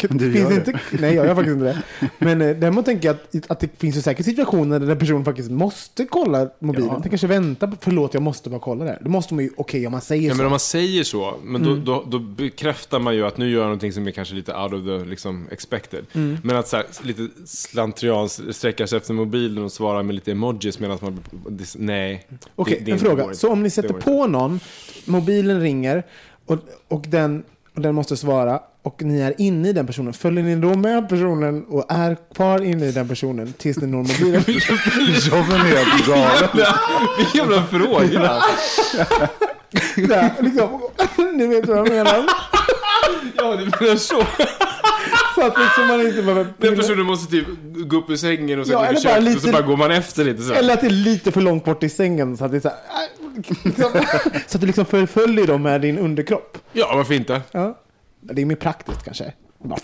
k- Du finns inte, nej jag gör faktiskt inte det. Men eh, däremot tänker jag att, att det finns ju säkert situationer där personen faktiskt måste kolla mobilen. Ja. Den kanske väntar på, förlåt jag måste bara kolla det här. Då måste man ju, okej om man säger Ja, så. men om man säger så, men Mm. då, då, då bekräftar man ju att nu gör jag någonting som är kanske lite out of the liksom, expected. Mm. Men att så här, lite slentrian sträcka sig efter mobilen och svara med lite emojis medan man... det- Nej. Okej, det- det en fråga. Så om ni Det sätter på någon, mobilen ringer och, och, den, och den måste svara och ni är inne i den personen, följer ni då med personen och är kvar inne i den personen tills ni når mobilen? Jobben är helt galen. Vilken jävla fråga! Där, liksom, ni vet vad jag menar? Ja, du menar så. Så att liksom man inte behöver... Den personen måste typ gå upp ur sängen och sen Ja, gå bara köket och lite- så bara går man efter lite så. här. Eller att det är lite för långt bort i sängen så att det är så här, liksom, Så att du liksom förföljer dem med din underkropp. Ja, varför inte? Ja. Det är mer praktiskt kanske. Bara,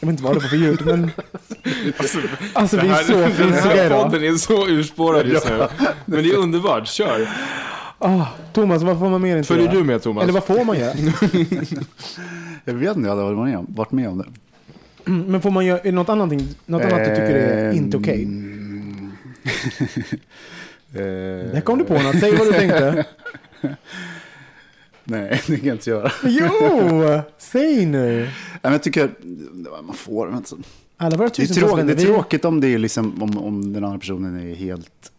jag vet inte vad det var för ljud, men... Alltså vi är så den här podden är så urspårad just nu. Men det är underbart, kör. Ah, Thomas, vad får man mer inte Följer göra? du med Thomas? Eller vad får man göra? Jag vet inte, jag hade varit med om, varit med om det. Men får man göra är det något annat, något annat du tycker är inte okej? Ehm, Där eh, kom du på något, säg vad du tänkte. Nej, det kan jag inte göra. Jo, säg nu. Nej, men jag tycker, man får, men så- Alla våra det är, tusentals trå- det är tråkigt om, det är liksom, om, om den andra personen är helt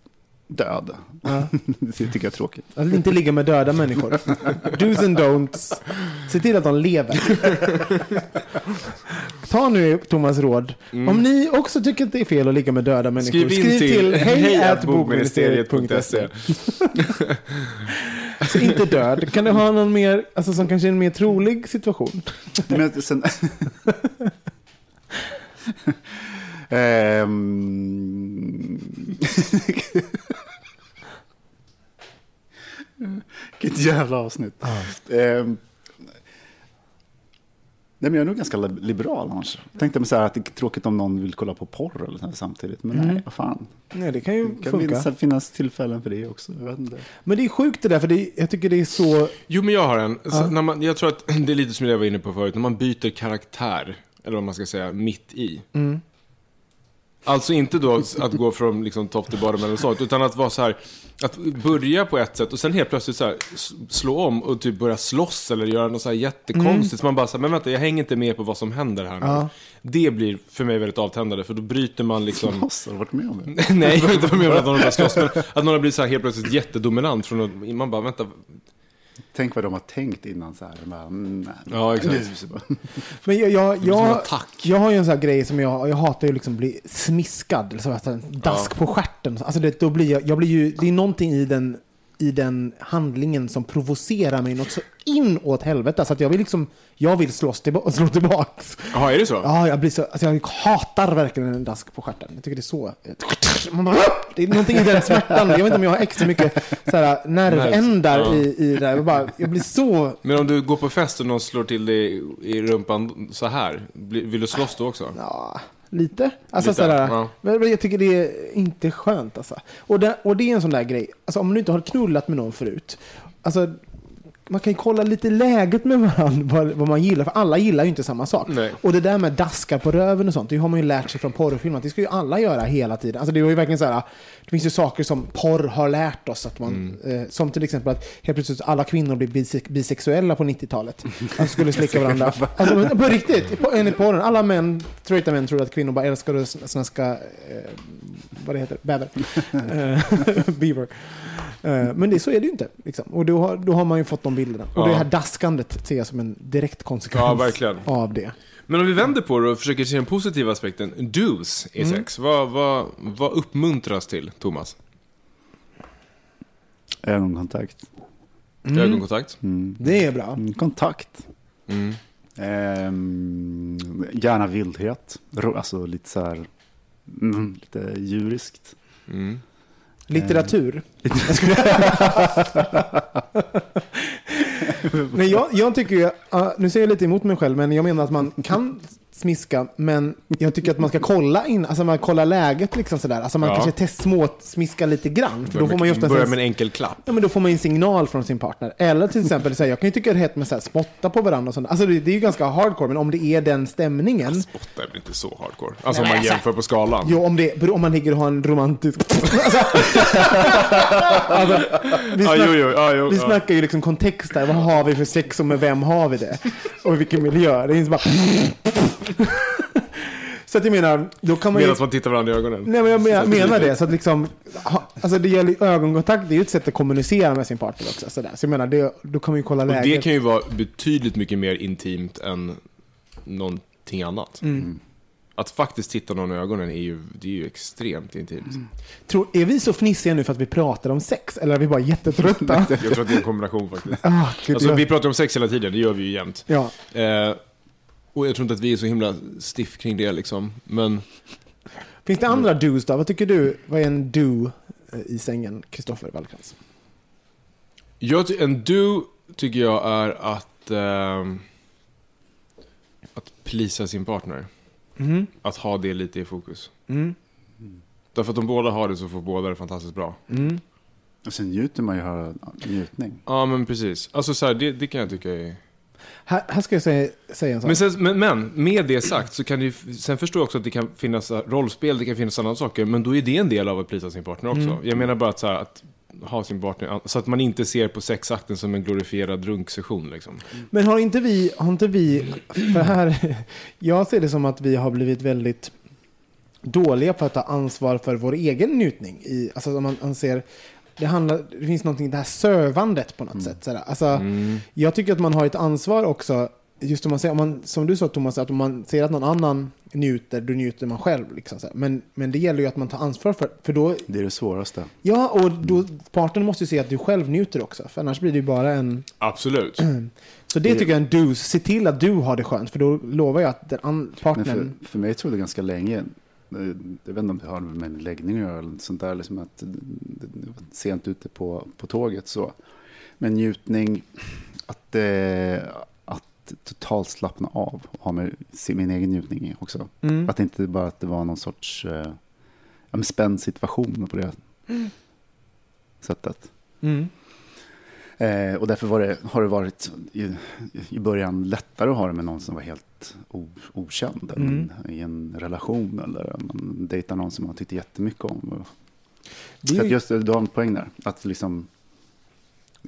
död. Ja. det tycker jag är tråkigt. Att inte ligga med döda människor. Do's and don'ts. Se till att de lever. Ta nu Thomas råd. Om ni också tycker att det är fel att ligga med döda människor, Mm. Skriv in till hejatbogministeriet.se. hejatbogministeriet.se. Så inte död. Kan du ha någon mer, alltså som kanske är en mer trolig situation? Men sen... Ehm... Vilket jävla avsnitt. Ehm... Nej, men jag är nog ganska li- liberal annars. Tänkte mig så här att det är tråkigt om någon vill kolla på porr eller så här samtidigt. Men nej, vad fan. Nej, det kan ju Det kan funka. finnas, finnas tillfällen för det också. Jag vet inte. Men det är sjukt det där, för det, jag tycker det är så... Jo, men jag har en. Så när man, jag tror att det är lite som jag var inne på förut, när man byter karaktär, eller vad man ska säga, mitt i. Alltså inte då att gå från liksom topp till bottom eller sånt, utan att vara så här, att börja på ett sätt och sen helt plötsligt så här, slå om och typ börja slåss eller göra något så här jättekonstigt. Så man bara så här, men vänta, jag hänger inte med på vad som händer här nu. Ja. Det blir för mig väldigt avtändande, för då bryter man liksom... Slåss, har du varit med om det? Nej, jag har inte varit med om att någon börjar slåss, men att någon har blivit så här helt plötsligt jättedominant från att, man bara, vänta, Tänk vad de har tänkt innan så här. Bara, mm, nej. Ja, exakt. Men jag, jag, jag, jag har ju en sån här grej som jag, jag hatar ju liksom bli smiskad, så att en dask på stjärten. Alltså det, då blir jag, jag blir ju, det är någonting i den, i den handlingen som provocerar mig något så inåt helvete. Så att jag vill liksom, jag vill slåss tillba- slå tillbaks. Jaha, är det så? Ja, jag blir så, alltså jag hatar verkligen en dask på stjärten. Jag tycker det är så... Man bara, det är någonting i den smärtan. Jag vet inte om jag har extra mycket så här, nervändar Ja. i, i det. Jag, bara, jag blir så... Men om du går på fest och någon slår till dig i rumpan så här, vill du slåss då också? Ja, lite. Alltså Lite, sådär, ja. men men jag tycker det är inte skönt alltså. Och det, och det är en sån där grej, alltså om du inte har knullat med någon förut, alltså man kan ju kolla lite läget med varandra, vad, vad man gillar, för alla gillar ju inte samma sak. Nej. Och det där med daskar på röven och sånt, det har man ju lärt sig från porrfilmer, att det ska ju alla göra hela tiden. Alltså det var ju verkligen så här, det finns ju saker som porr har lärt oss, att man, Mm. eh, som till exempel att helt plötsligt alla kvinnor blev bise- bisexuella på 90-talet. Att skulle slicka varandra. Alltså på riktigt, på- enligt porren, alla män, straighta män tror att kvinnor bara älskar snaska, eh, vad det heter, bäver. Eh, Beaver. Eh, Men det, så är det ju inte. Liksom. Och då har, då har man ju fått de bilderna. Och Ja. det här daskandet ser jag som en direkt konsekvens Ja, av det. Men om vi vänder på det och försöker se den positiva aspekten, dos i sex, vad, vad, vad uppmuntras till, Thomas? Ögonkontakt. Ögonkontakt? Mm. Det är bra. Mm, Kontakt. Mm. Ehm, gärna vildhet. Alltså lite så här, mm, lite djuriskt. Litteratur. men jag, jag tycker ju, nu säger jag lite emot mig själv, men jag menar att man kan smiska, men jag tycker att man ska kolla in, alltså man kollar läget liksom sådär. Alltså man Ja. kanske test lite grann. För då får man ju Börja med en enkel klapp. Ja, men då får man en signal från sin partner. Eller till exempel, så här, jag kan ju tycka det är hett med här, spotta på varandra och sånt. Alltså det, det är ju ganska hardcore, men om det är den stämningen. Spotta är väl inte så hardcore? Alltså om Nej, man alltså- jämför på skalan. Jo, om, det, om man ligger och har en romantisk... alltså, alltså, vi, Ja, snack, jo, jo, ja, jo, vi ja. snackar ju liksom kontext där. Vad har vi för sex och med vem har vi det? Och i vilken miljö? Det är inte bara... Så att jag menar, då kan man ju... Medan man tittar varandra i ögonen. Nej, men jag menar, menar det. Så att liksom, ha, alltså det gäller ju ögonkontakt, det är ju ett sätt att kommunicera med sin partner också. Sådär. Så jag menar, det, då kan man ju kolla Och läget. det kan ju vara betydligt mycket mer intimt än någonting annat. Mm. att faktiskt titta någon i ögonen är ju, det är ju extremt intimt. Tror, är vi så fnissiga nu för att vi pratar om sex? Eller är vi bara jättetrötta? Jag tror att det är en kombination faktiskt. ah, gud, Alltså, jag, vi pratar om sex hela tiden, det gör vi ju jämt. ja. Eh, och jag tror inte att vi är så himla stiff kring det liksom. Men Finns det andra do's då? Vad tycker du? Vad är en do eh, i sängen, Kristoffer Wallkrantz? jag, en do tycker jag är att, ehm, att plisa sin partner. Mm. Att ha det lite i fokus. Mm. Därför att om båda har det så får båda det fantastiskt bra. Mm. Och sen njuter man ju av njutning. Ja men precis. Alltså så här, det, det kan jag tycka är... Här, här ska jag säga, säga en sak. Men, sen, men, men med det sagt så kan det ju, sen förstår jag också att det kan finnas rollspel, det kan finnas andra saker, men då är det en del av att plisa sin partner också. Jag menar bara att, så här, att ha sin partner, så att man inte ser på sexakten som en glorifierad runksession liksom. Men har inte vi, har inte vi, för här, jag ser det som att vi har blivit väldigt dåliga på att ta ansvar för vår egen njutning. I, alltså om man, man ser, det, handlar, det finns någonting, det här sövandet på något sätt. Sådär. Alltså, Jag tycker att man har ett ansvar också, just om man ser, om man, som du sa Thomas, att om man ser att någon annan njuter, då njuter man själv. Liksom, så här. men, men det gäller ju att man tar ansvar för, för då, Det är det svåraste. ja, och då, parten måste ju se att du själv njuter också, för annars blir det ju bara en... Absolut. Så det tycker jag är en do. Se till att du har det skönt. För då lovar jag att den an- Men partnern... för, för mig trodde det ganska länge, jag vet inte om det har med min läggning att göra eller sånt där, liksom att sent ute på, på tåget så. Men njutning, att, eh, att totalt slappna av och ha med se min egen njutning också. Mm. Att det inte bara att det var någon sorts eh, ja, spänd situation på det sättet. Mm. Eh, och därför det, har det varit i, i början lättare att ha det med någon som var helt o, okänd. än Mm. I en relation eller man dejtar någon som man tyckte jättemycket om. Det, Så just det, du har en poäng där. Att liksom,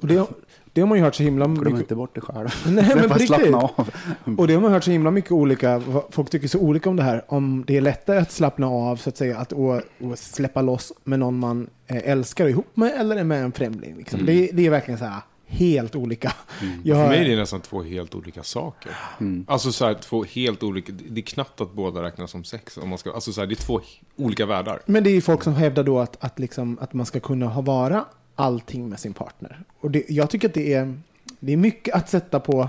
och det, det har man ju hört så himla glöm mycket... inte bort det själv. Nej, men bara slappna av. Och det har man hört så himla mycket olika... Folk tycker så olika om det här. Om det är lättare att slappna av, så att säga, att och, och släppa loss med någon man eh, älskar ihop med eller med en främling. Liksom. Det, det är verkligen så här helt olika. Jag, För mig är det nästan två helt olika saker. Mm. Alltså så här, två helt olika, det är knappt att båda räknas som sex. Om man ska, alltså så här, det är två olika världar. Men det är ju folk som hävdar då att, att, liksom, att man ska kunna ha vara allting med sin partner. Och det, jag tycker att det är, det är mycket att sätta på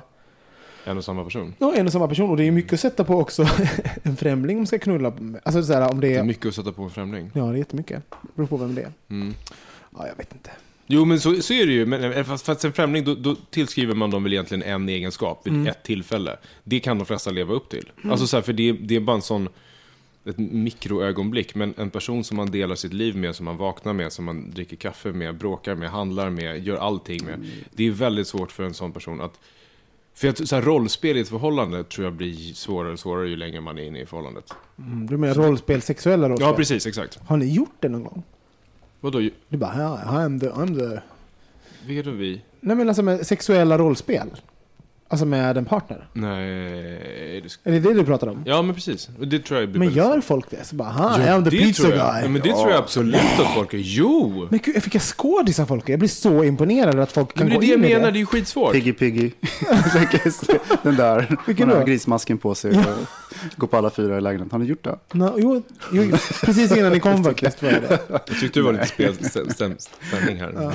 En och samma person. ja, en och samma person. Och det är mycket att sätta på också en främling man ska knulla. Alltså så här, om det Det är är... mycket att sätta på en främling. Ja, det är jättemycket. Det beror på vem det är. Mm. Ja, jag vet inte. Jo, men så, så är det ju. Men eh, fast, fast en främling, då, då tillskriver man dem väl egentligen en egenskap vid Mm. ett tillfälle. Det kan de flesta leva upp till. Alltså så här, för det, det är bara en sån ett mikroögonblick, men en person som man delar sitt liv med, som man vaknar med, som man dricker kaffe med, bråkar med, handlar med, gör allting med. Det är väldigt svårt för en sån person att... För att, så här, rollspel i ett förhållande tror jag blir svårare och svårare ju längre man är inne i förhållandet. Mm, du menar rollspel, sexuella rollspel? Ja, precis, exakt. Har ni gjort det någon gång? Vadå, Du bara, I'm the, I'm the... vilka då vi? Nej men alltså med sexuella rollspel. Alltså med en partner. Nej, det sk- Är det det du pratar om? Ja, men precis. Det tror jag blir Men gör folk det? Så bara, ha, Ja, I'm the det pizza tror jag. guy. Ja, men det tror jag absolut att folk är. Jo! Men gud, vilka skådisar folk är. Jag blir så imponerad att folk kan Men det är gå det jag in i menar, det. det är ju skitsvårt. Piggy Piggy. Den där. Vilken man har då? grismasken på sig och går på alla fyra i lägenheten. Har ni gjort det? Nå, jo, jo, precis innan ni kom faktiskt var det. Jag tyckte det var lite spel, stäm, stäm, stämning här.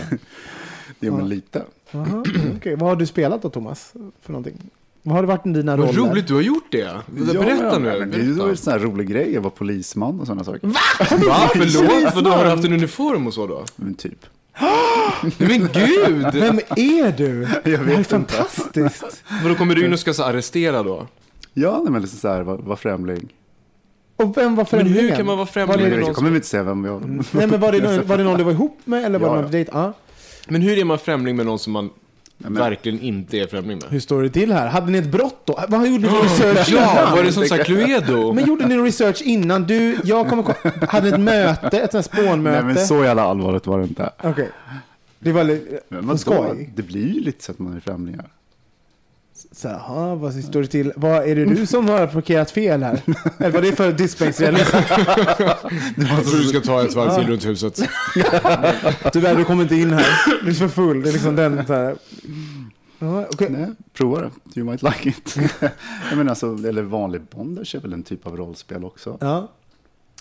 Jo, men lite. Okej. Vad har du spelat då Thomas? För någonting? Vad har det varit i dina Vad roller? roligt du har gjort det. Berätta ja, nu. men Det är ju en sån här rolig grej att vara polisman och sådana saker. Va? Förlåt? Vadå, har du haft en uniform och så då? Men typ. Men gud! Vem är du? Jag det här är vet inte. fantastiskt. Vadå, kommer du in och ska så arrestera då? Ja, nej, men liksom så här, var, var främling. Och vem var Men främlingen? hur kan man vara Var främling det med Jag kommer inte säga vem jag... Nej men var det, någon, var det någon du var ihop med eller var Ja, det ja. någon dejt? Ja. Men hur är man främling med någon som man men- verkligen inte är främling med? Hur står det till här? Hade ni ett brott då? Vad gjorde ni för research Ja, innan? var det som sagt Cluedo? Men gjorde ni research innan? Du, jag kommer ko- hade ett möte, ett sånt här spånmöte. Nej, men så jävla allvarligt var det inte. Okej. Det var lite Men skoj. Det blir ju lite så att man är främlingar. Så här, "Jaha, vad står det till? Vad, är det du som har parkerat fel här? Eller vad är det för diskbänksrealism? Jag tror du ska ta ett varv till runt huset. Tyvärr, du kommer inte in här. Du är för full. Det är liksom den så här. Ja, okej. Nej, prova det. You might like it. jag menar alltså, eller vanlig bondage är väl en typ av rollspel också. Ja.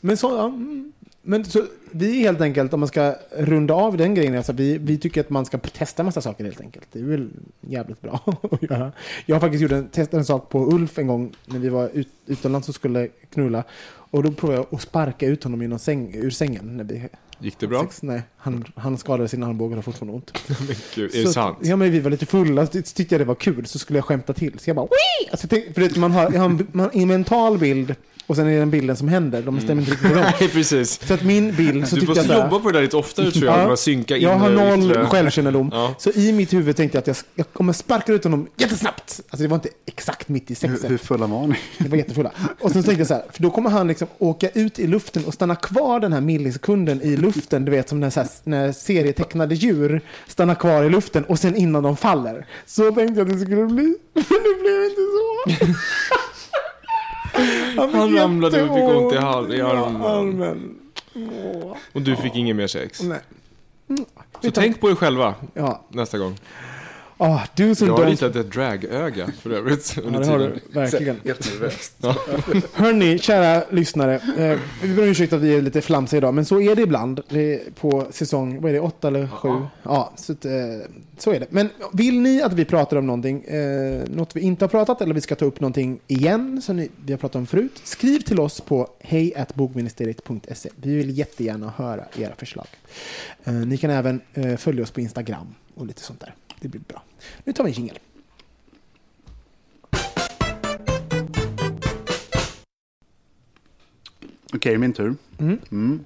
Men så, ja. mm. Men så, vi är helt enkelt, om man ska runda av den grejen, alltså vi, vi tycker att man ska testa massa saker helt enkelt. Det är väl jävligt bra att göra. Jag har faktiskt gjort en, testat en sak på Ulf en gång när vi var ut, utomlands och skulle knulla. Och då provade jag att sparka ut honom genom säng, ur sängen. När vi, Gick det bra? Sex, nej, han, han skadade sin armbåge och har fortfarande ont. Men gud, är det Så- sant? Ja, men vi var lite fulla, så tyckte jag det var kul, så skulle jag skämta till. Så jag bara Wii! Alltså, tänk, för det, man har, jag har en, man, en mental bild och sen är det den bilden som händer. De stämmer inte riktigt överens. Nej, precis. Så att min bild så Du måste jag så här, jobba på det där lite oftare tror jag. Ja. Synka in jag har noll yttre. självkännedom. Ja. Så i mitt huvud tänkte jag att jag, jag kommer sparka ut honom jättesnabbt. Alltså det var inte exakt mitt i Hur, sexet. hur fulla var ni? Det var jättefulla. Och sen så tänkte jag så här, för då kommer han liksom åka ut i luften och stanna kvar den här millisekunden i luften. Du vet som när, så här, när serietecknade djur stannar kvar i luften och sen innan de faller. Så tänkte jag att det skulle bli. Men det blev inte så. fick Han ramlade och fick ont i jätteont hal- i armen. Och du fick ingen mer sex. nej. Så tänk på er själva Ja, nästa gång. Ah, du som Jag har ritat ett dragöga för övrigt Ja, under det har du verkligen. Helt nervöst. Hörni, kära lyssnare. Eh, vi ber om ursäkt att vi är lite flamsiga idag, men så är det ibland. Det är på säsong, vad är det, åtta eller sju? Ja, så, att, eh, så är det. Men vill ni att vi pratar om någonting, eh, något vi inte har pratat eller vi ska ta upp någonting igen som ni, vi har pratat om förut, skriv till oss på hejatbogministeriet.se. Vi vill jättegärna höra era förslag. Eh, ni kan även eh, följa oss på Instagram och lite sånt där. Det blir bra. Nu tar vi en jingel. Okej, min tur. Mm. Mm.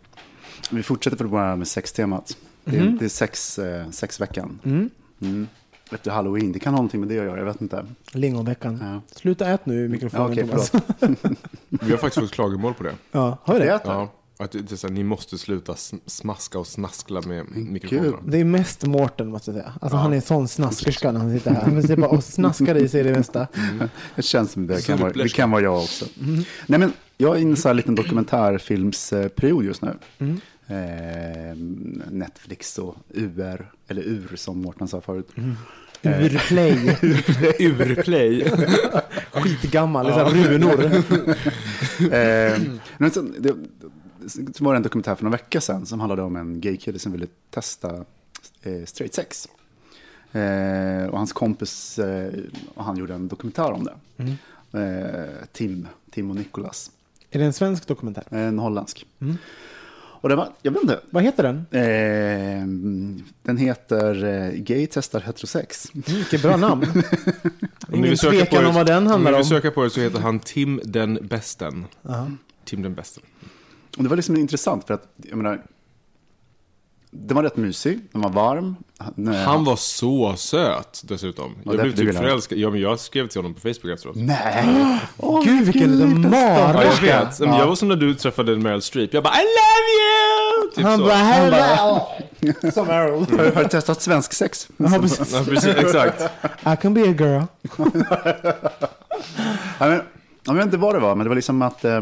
Vi fortsätter för bara med sextemat. Det är, Mhm. det är sex, eh, sexveckan. Mm. Mm. Efter halloween. Det kan ha någonting med det att göra, jag vet inte. Lingonveckan. Ja. Sluta ät nu i mikrofonen, Ja, Thomas. Vi har faktiskt fått klagomål på det. Ja, har vi det? Det Ja, att det är så här, ni måste sluta sm- smaska och snaskla med mikrofonerna. Det är mest Mårten måste jag säga. Alltså Ja. han är en sån snaskerska när han sitter här. Han sitter bara och snaskar i sig det mesta. Det känns som det kan, vara, det kan vara jag också. Mm. Nej, men jag är i en liten dokumentärfilmsperiod just nu. Mm. Eh, Netflix och UR, eller UR som Mårten sa förut. Mm. Urplay. Urplay. Skitgammal. Här runor. Eh, men så, det, det var en dokumentär för några veckor sedan som handlade om en gaykille som ville testa eh, straight sex. Eh, och hans kompis eh, och han gjorde en dokumentär om det. Mm. Eh, Tim, Tim och Nicholas. Är det en svensk dokumentär? En holländsk. Mm. Och det var, jag vet inte, Vad heter den? eh, den heter eh, Gay testar heterosex. Mm, vilket bra namn. Om ni Ingen vill söka på tvekan om vad den Om ni handlar vill om. söka på det så heter han Tim den Bästen. Ja. Tim den Bästen. Och det var liksom intressant för att, jag menar, den var rätt mysig, den var varm. Han, eh, Han var så söt dessutom. Ja, Jag blev typ förälskad. Ja, men jag skrev till honom på Facebook efteråt. Nej! Åh, Gud vilken liten Ja, jag mara. vet. Men Jag var som när du träffade Meryl Streep. Jag bara I love you! Typ Han så. bara, hello! Som Errol. Har, har du testat svensk sex? Ja, precis. Ja, precis, exakt. I can be a girl. Ja, men, jag vet inte vad det var, men det var liksom att eh,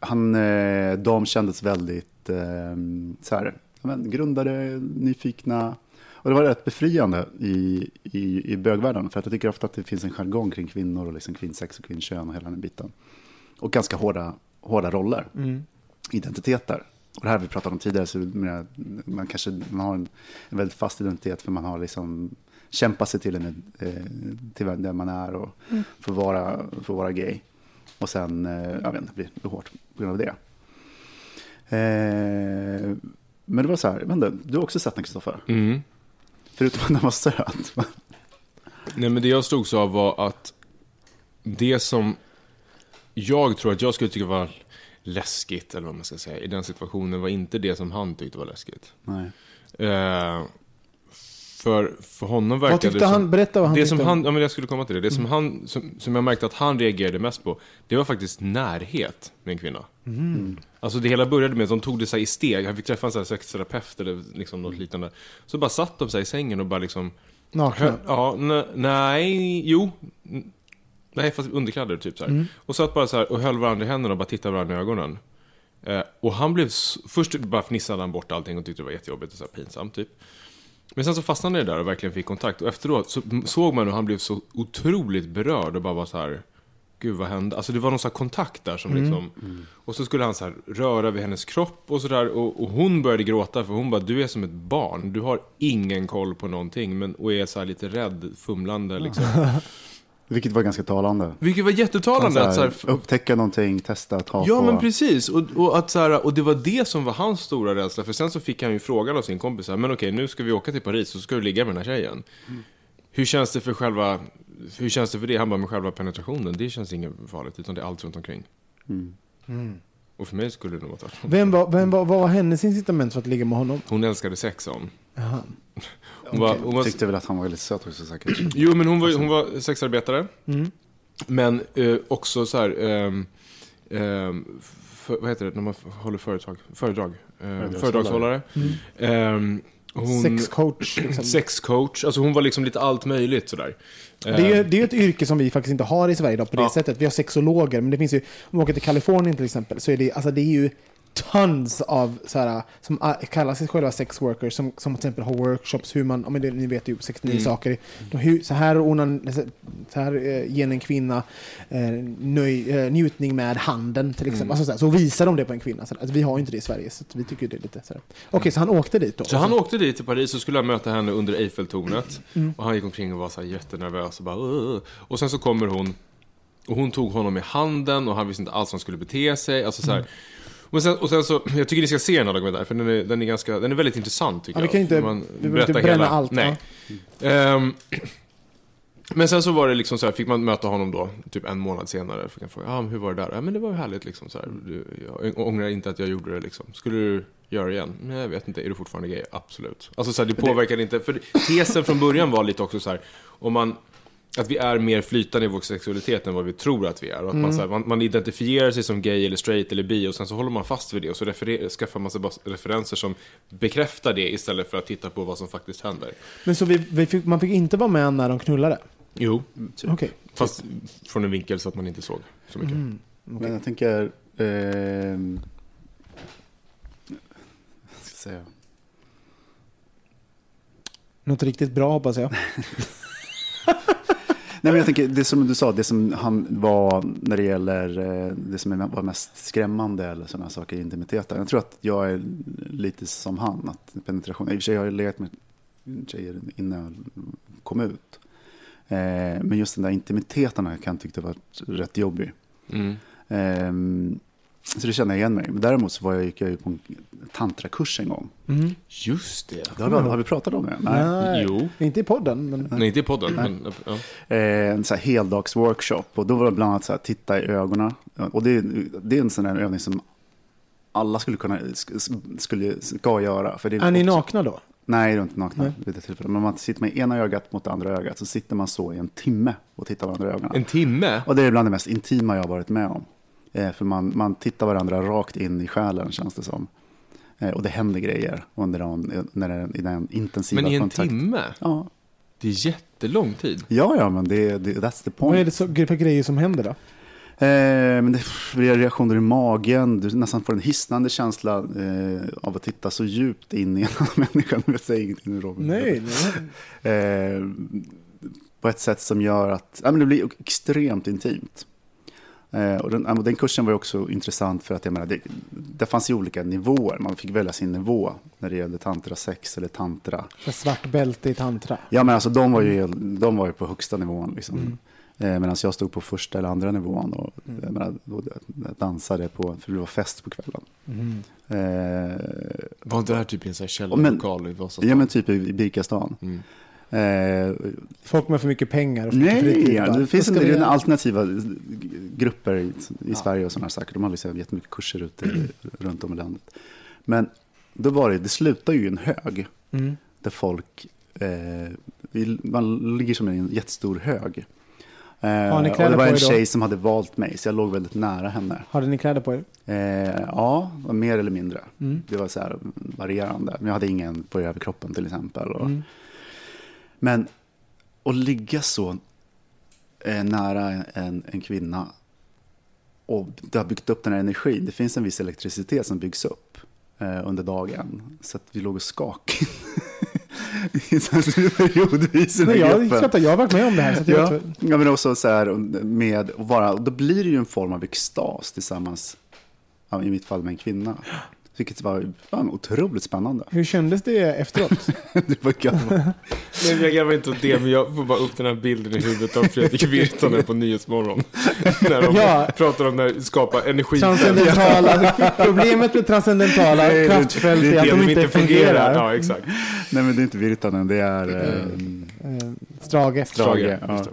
han, eh, de kändes väldigt eh, så här, men, grundade, nyfikna. Och det var rätt befriande i, i, i bögvärlden, för att jag tycker ofta att det finns en jargong kring kvinnor och liksom kvinnsex och kvinnkön och hela den biten. Och ganska hårda, hårda roller, Mm. identiteter. Och det här vi pratat om tidigare, så man, kanske man har en, en väldigt fast identitet för man har liksom kämpat sig till, en, eh, till den man är och får, vara, får vara gay. Och sen, eh, jag vet inte, blir blir hårt på grund av det. Eh, men det var så här, inte, du har också sett den Kristoffer? Mm. Förutom att den var söt. Nej, men det jag slogs av var att det som jag tror att jag skulle tycka var läskigt, eller vad man ska säga, i den situationen var inte det som han tyckte var läskigt. Nej. Eh, för, för honom Vad verkade tyckte det som... han? Berätta vad han det tyckte. som om- han, ja men jag skulle komma till det. Det som, han, som, som jag märkte att han reagerade mest på, det var faktiskt närhet med en kvinna. Mm. Alltså det hela började med att de tog det så i steg. Han fick träffa en så sexterapeut eller liksom något liknande. Så bara satt de sig i sängen och bara liksom... Nakna. Ja, ne- nej, jo. Nej, fast underkläder typ så. Mm. Och satt bara så här och höll varandra i händerna och bara tittade varandra i ögonen. Eh, och han blev, först bara fnissade han bort allting och tyckte det var jättejobbigt och så pinsamt typ. Men sen så fastnade jag där och verkligen fick kontakt. Och efteråt så såg man hur han blev så otroligt berörd och bara var så här. Gud vad hände? Alltså det var någon sån här kontakt där som liksom. Och så skulle han så här röra vid hennes kropp och sådär. Och, och hon började gråta för hon bara, du är som ett barn. Du har ingen koll på någonting. Men, och är så här lite rädd, fumlande liksom. Vilket var ganska talande. Vilket var jättetalande. Att, så här, upptäcka någonting, testa, ta Ja, på. men precis. Och, och, att, så här, och det var det som var hans stora rädsla. För sen så fick han ju frågan av sin kompis. så här, Men okej, nu ska vi åka till Paris och så ska du ligga med den här tjejen. Hur känns det för själva... Hur känns det för det? Han bara, med själva penetrationen, det känns inget farligt. Utan det är allt runt omkring. Och för mig skulle det nog vara tvärtom. Vem var, vem var, vad var hennes incitament för att ligga med honom? Hon älskade sex, sa hon. Hon var, hon var, Tyckte väl att han var väldigt söt också säkert. jo, men hon var, hon var sexarbetare. Men eh, också så här... ehm, ehm, för, vad heter det när man håller företag? Föredrag. Eh, föredragshållare. Ehm, hon, Sexcoach. Liksom. Sexcoach. Alltså hon var liksom lite allt möjligt sådär. Det är, ju, Ehm, det är ju ett yrke som vi faktiskt inte har i Sverige idag på det Ja. sättet. Vi har sexologer, men det finns ju, om man åker till Kalifornien till exempel, så är det, alltså det är ju tons av så här, som ah, kallar sig själva sex workers, som, som till exempel har workshops, hur man, ja, men det, ni vet ju 69 Mm. saker. De, hur, så här, onan, så här eh, ger en kvinna eh, nöj, eh, njutning med handen till exempel. Mm. Alltså, så, här, så visar de det på en kvinna. Så, alltså, vi har ju inte det i Sverige, så vi tycker det är lite så här. Okej, så han åkte dit då? Så han åkte dit till Paris och skulle möta henne under Eiffeltornet. Mm. Och han gick omkring och var så här jättenervös och bara "Åh." Och sen så kommer hon och hon tog honom i handen och han visste inte alls hur han skulle bete sig. Alltså så Mm. här. Och, sen, och sen så, jag tycker ni ska se den här dokumentären för den är, den är, ganska, den är väldigt intressant tycker Ja, vi jag. kan inte- man vi behöver inte bränna hela- allt, Nej. Ehm, men sen så var det liksom så här, fick man möta honom då, typ en månad senare. Fick jag fråga, ah, hur var det där? Ja, men det var härligt liksom. Så här. Jag ångrar inte att jag gjorde det liksom. Skulle du göra det igen? Nej, jag vet inte. Är du fortfarande gay? Absolut. Alltså så här, det påverkar inte. För tesen från början var lite också så här, om man att vi är mer flytande i vår sexualitet än vad vi tror att vi är. Och att man, så här, man, man identifierar sig som gay eller straight eller bi och sen så håller man fast vid det och så referer, skaffar man sig bara referenser som bekräftar det istället för att titta på vad som faktiskt händer. Men så vi, vi fick, man fick inte vara med när de knullade? Jo, Okej. fast från en vinkel så att man inte såg så mycket. Men jag tänker... ehm, vad ska jag säga? Något riktigt bra hoppas jag. Nej, men jag tänker, det som du sa, det som han var när det gäller eh, det som var mest skrämmande eller sådana saker i intimiteten. Jag tror att jag är lite som han, att penetration, i och för sig har jag legat med tjejer innan jag kom ut. Eh, men just den där intimiteten kan jag tycka var rätt jobbig. Mm. Så det känner jag igen mig. Men däremot så var jag, gick jag ju på en tantrakurs en gång. Mm. Just det. Det har, vi, har vi pratat om det? Nej. Jo. Inte i podden, men... Nej, inte i podden. Men, ja. Eh, en så här heldagsworkshop. Och då var det bland annat så här, titta i ögonen. Och det, det är en sån här övning som alla skulle kunna, sk- skulle, ska göra. För det Är ni också- nakna då? Nej, det är inte nakna Nej. vid det tillfället. Men man sitter med ena ögat mot det andra ögat. Så sitter man så i en timme och tittar varandra i ögonen. En timme? Och det är bland det mest intima jag har varit med om. Eh, för man, man tittar varandra rakt in i själen känns det som. Eh, och det händer grejer under den, när det, i den intensiva Men i en kontakt. timme? Ja. Det är jättelång tid. ja, ja, men det, det, that's the point. Vad är det så, för grejer som händer då? Eh, men det blir reaktioner i magen, du nästan får en hisnande känsla eh, av att titta så djupt in i en annan människa. Jag säger ingenting nu Robin. Nej, nej. Eh, på ett sätt som gör att ja, men det blir extremt intimt. Eh, och den, den kursen var också intressant för att jag menar, det, det fanns ju olika nivåer. Man fick välja sin nivå när det gällde tantra sex eller tantra. För svart bälte i tantra. Ja, men alltså de var ju, de var ju på högsta nivån. Liksom. Eh, Medan jag stod på första eller andra nivån och menar, då dansade på, för det var fest på kvällen. Eh, Var inte det här typ i en källarlokal i Vasastan? ja, men typ i i Birkastan. Mm. Eh, Folk med för mycket pengar och för nej, fritid. ja, det finns "Vad en ska vi del göra?" alternativa grupper i, i Sverige och sådana saker. De har liksom jättemycket kurser ute i- runt om i landet. Men då var det, det slutar ju i en hög Mm. där folk, eh, man ligger som i en jättestor hög. Eh, Har ni och kläder det var en er då? tjej som hade valt mig, så jag låg väldigt nära henne. Hade ni kläder på er? Eh, ja, mer eller mindre. Mm. Det var så här varierande. Men jag hade ingen på överkroppen till exempel. Och, Mm. Men att ligga så eh, nära en, en kvinna och det har byggt upp den här energin. Det finns en viss elektricitet som byggs upp eh, under dagen. Så att vi låg och skakade. periodvis i den här jag gruppen. jag har varit med om det här. Så Ja, vet, ja, men också så här med att vara, då blir det ju en form av extas tillsammans, i mitt fall med en kvinna. Vilket var ja, otroligt spännande. hur kändes det efteråt? det var. Nej, jag garvar inte åt det, men jag får bara upp den här bilden i huvudet av Fredrik Virtanen på Nyhetsmorgon. När de Ja. pratar om när skapa energi. Transcendentala, problemet med transcendentala kraftfält är att de inte fungerar. Ja, exakt. Nej men det är inte Virtanen, det är eh, Eh, Strage. Strage. Just Ja.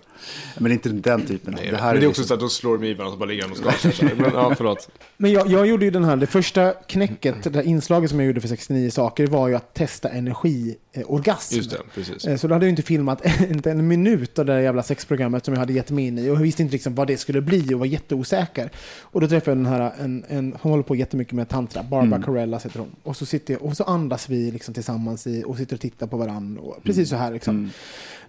Men det är inte den typen. Nej, det här men det är också liksom- så att då slår de i varandra och bara ligger och skakar. Men ja, förlåt. Men jag, jag gjorde ju den här, det första knäcket, det där inslaget som jag gjorde för 69 saker var ju att testa energiorgasm. Just det, precis. Eh, Så då hade jag inte filmat inte en minut av det där jävla sexprogrammet som jag hade gett mig in i. Och jag visste inte liksom vad det skulle bli och var jätteosäker. Och då träffade jag den här, en, en, hon håller på jättemycket med tantra, Barbara Mm. Carella heter hon. Och så, sitter jag, och så andas vi liksom tillsammans i, och sitter och tittar på varandra. Och, precis så här liksom. Mm.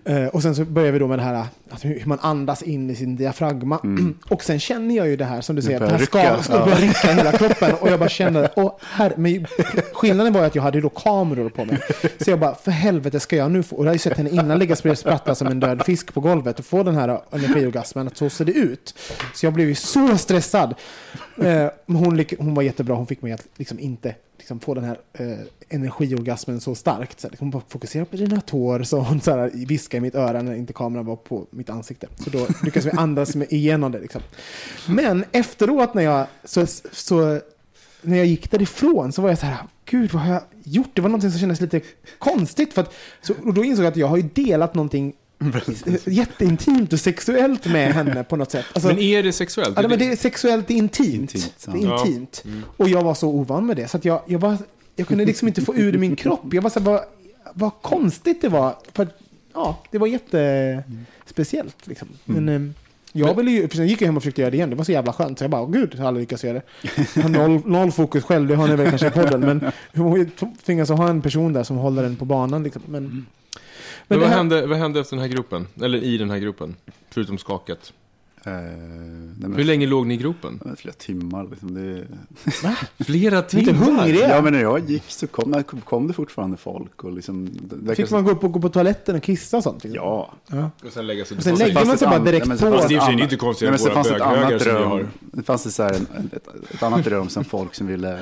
Eh, och sen så börjar vi då med det här att hur man andas in i sin diafragma. Och sen känner jag ju det här som du säger, att det här ska, ska Ja. börja rycka hela kroppen. Och jag bara kände, åh herre, men skillnaden var ju att jag hade då kameror på mig. Så jag bara, för helvete ska jag nu få, och jag hade ju sett henne innan ligga och sprattla som en död fisk på golvet och få den här energiorgasmen, att så ser det ut. Så jag blev ju så stressad. Eh, men hon, hon var jättebra, hon fick mig att liksom inte liksom få den här eh, energiorgasmen så starkt. Så här, hon bara fokuserade på dina tår, så hon så här, viskade i mitt öra när inte kameran var på mitt ansikte. Så då lyckades vi andas med igenom det. Liksom. Men efteråt när jag, så, så, när jag gick därifrån så var jag så här, gud vad har jag gjort? Det var någonting som kändes lite konstigt. För att, så, och då insåg jag att jag har ju delat någonting jätteintimt och sexuellt med henne på något sätt. Alltså, Men är det sexuellt? Ja, men det är sexuellt det är intimt. Intimt, ja. det är intimt. Och jag var så ovan med det. Så att jag, jag, var, jag kunde liksom inte få ur min kropp. Jag var så här, vad, vad konstigt det var. För att, ja, det var jättespeciellt. Liksom. Men, eh, jag ville ju, sen gick jag hem och försökte göra det igen. Det var så jävla skönt. Så jag bara, gud, jag har aldrig lyckats göra det. Jag har noll, noll fokus själv, det har ni väl kanske i podden. Men hon tvingas att ha en person där som håller den på banan. Liksom. Men, Men men vad, här, hände, vad hände efter den här gruppen? Eller i den här gruppen? Förutom skaket. Eh, nej, men, Hur länge låg ni i gropen? Flera timmar. Liksom. Det, Flera lite hungriga. ja, men när jag gick så kom, kom det fortfarande folk. Och liksom, Fick man gå upp och gå på toaletten och kissa och sånt? Liksom? Ja. ja. Och sen lägga sig Och sen på lägger man sig bara direkt nej, men så på. Fast det är inte konstigt att men så våra fanns ett böghögar annat som vi rum. har. Det fanns det så här, ett, ett, ett annat rum som folk som ville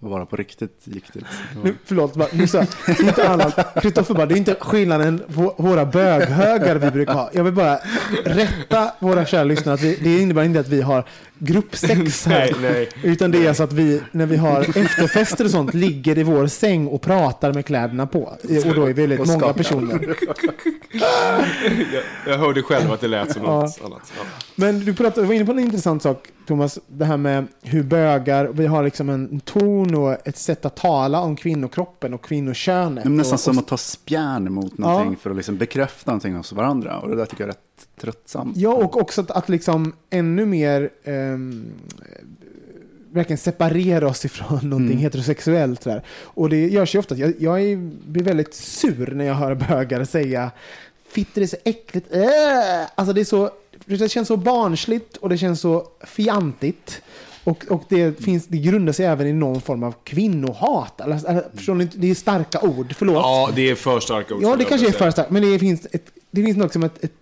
vara på riktigt gick till. Nu, förlåt, bara, nu sa jag, det är inte annat. Kristoffer bara, det är inte skillnaden vå- våra böghögar vi brukar ha. Jag vill bara rätta våra kära lyssnare att vi, det innebär inte att vi har gruppsex här. Nej, nej. Utan det är så att vi, när vi har efterfester och sånt, ligger i vår säng och pratar med kläderna på. Och då är vi väldigt många personer. Jag, jag hörde själv att det lät som Ja. något annat. Ja. Men du, pratade, du var inne på en intressant sak, Thomas. Det här med hur bögar, vi har liksom en ton och ett sätt att tala om kvinnokroppen och kvinnokönet. Det är nästan och, som och, att ta spjärn mot någonting för att liksom bekräfta någonting hos varandra. Och det där tycker jag är rätt tröttsamt. Ja, och också att, att liksom ännu mer ehm, verkligen separera oss ifrån någonting Mm. heterosexuellt. Där. Och det görs ju ofta. Jag, jag är, blir väldigt sur när jag hör bögar säga Fitter är så äckligt. Äh! Alltså det är så, det känns så barnsligt och det känns så fjantigt. Och, och det, finns, det grundar sig även i någon form av kvinnohat. Alltså, alltså, förstår ni? Det är starka ord, förlåt. ja, det är för starka ord. Ja, det kanske är för starkt. Men det finns, ett, det finns något som ett, ett...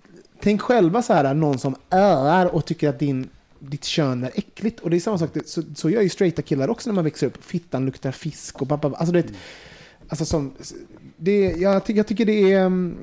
Tänk själva så här, någon som öar och tycker att din, ditt kön är äckligt. Och det är samma sak, det- så, så gör ju straighta killar också när man växer upp. Fittan luktar fisk och pappa. Alltså det, är alltså som, det, jag, jag tycker det är... mm,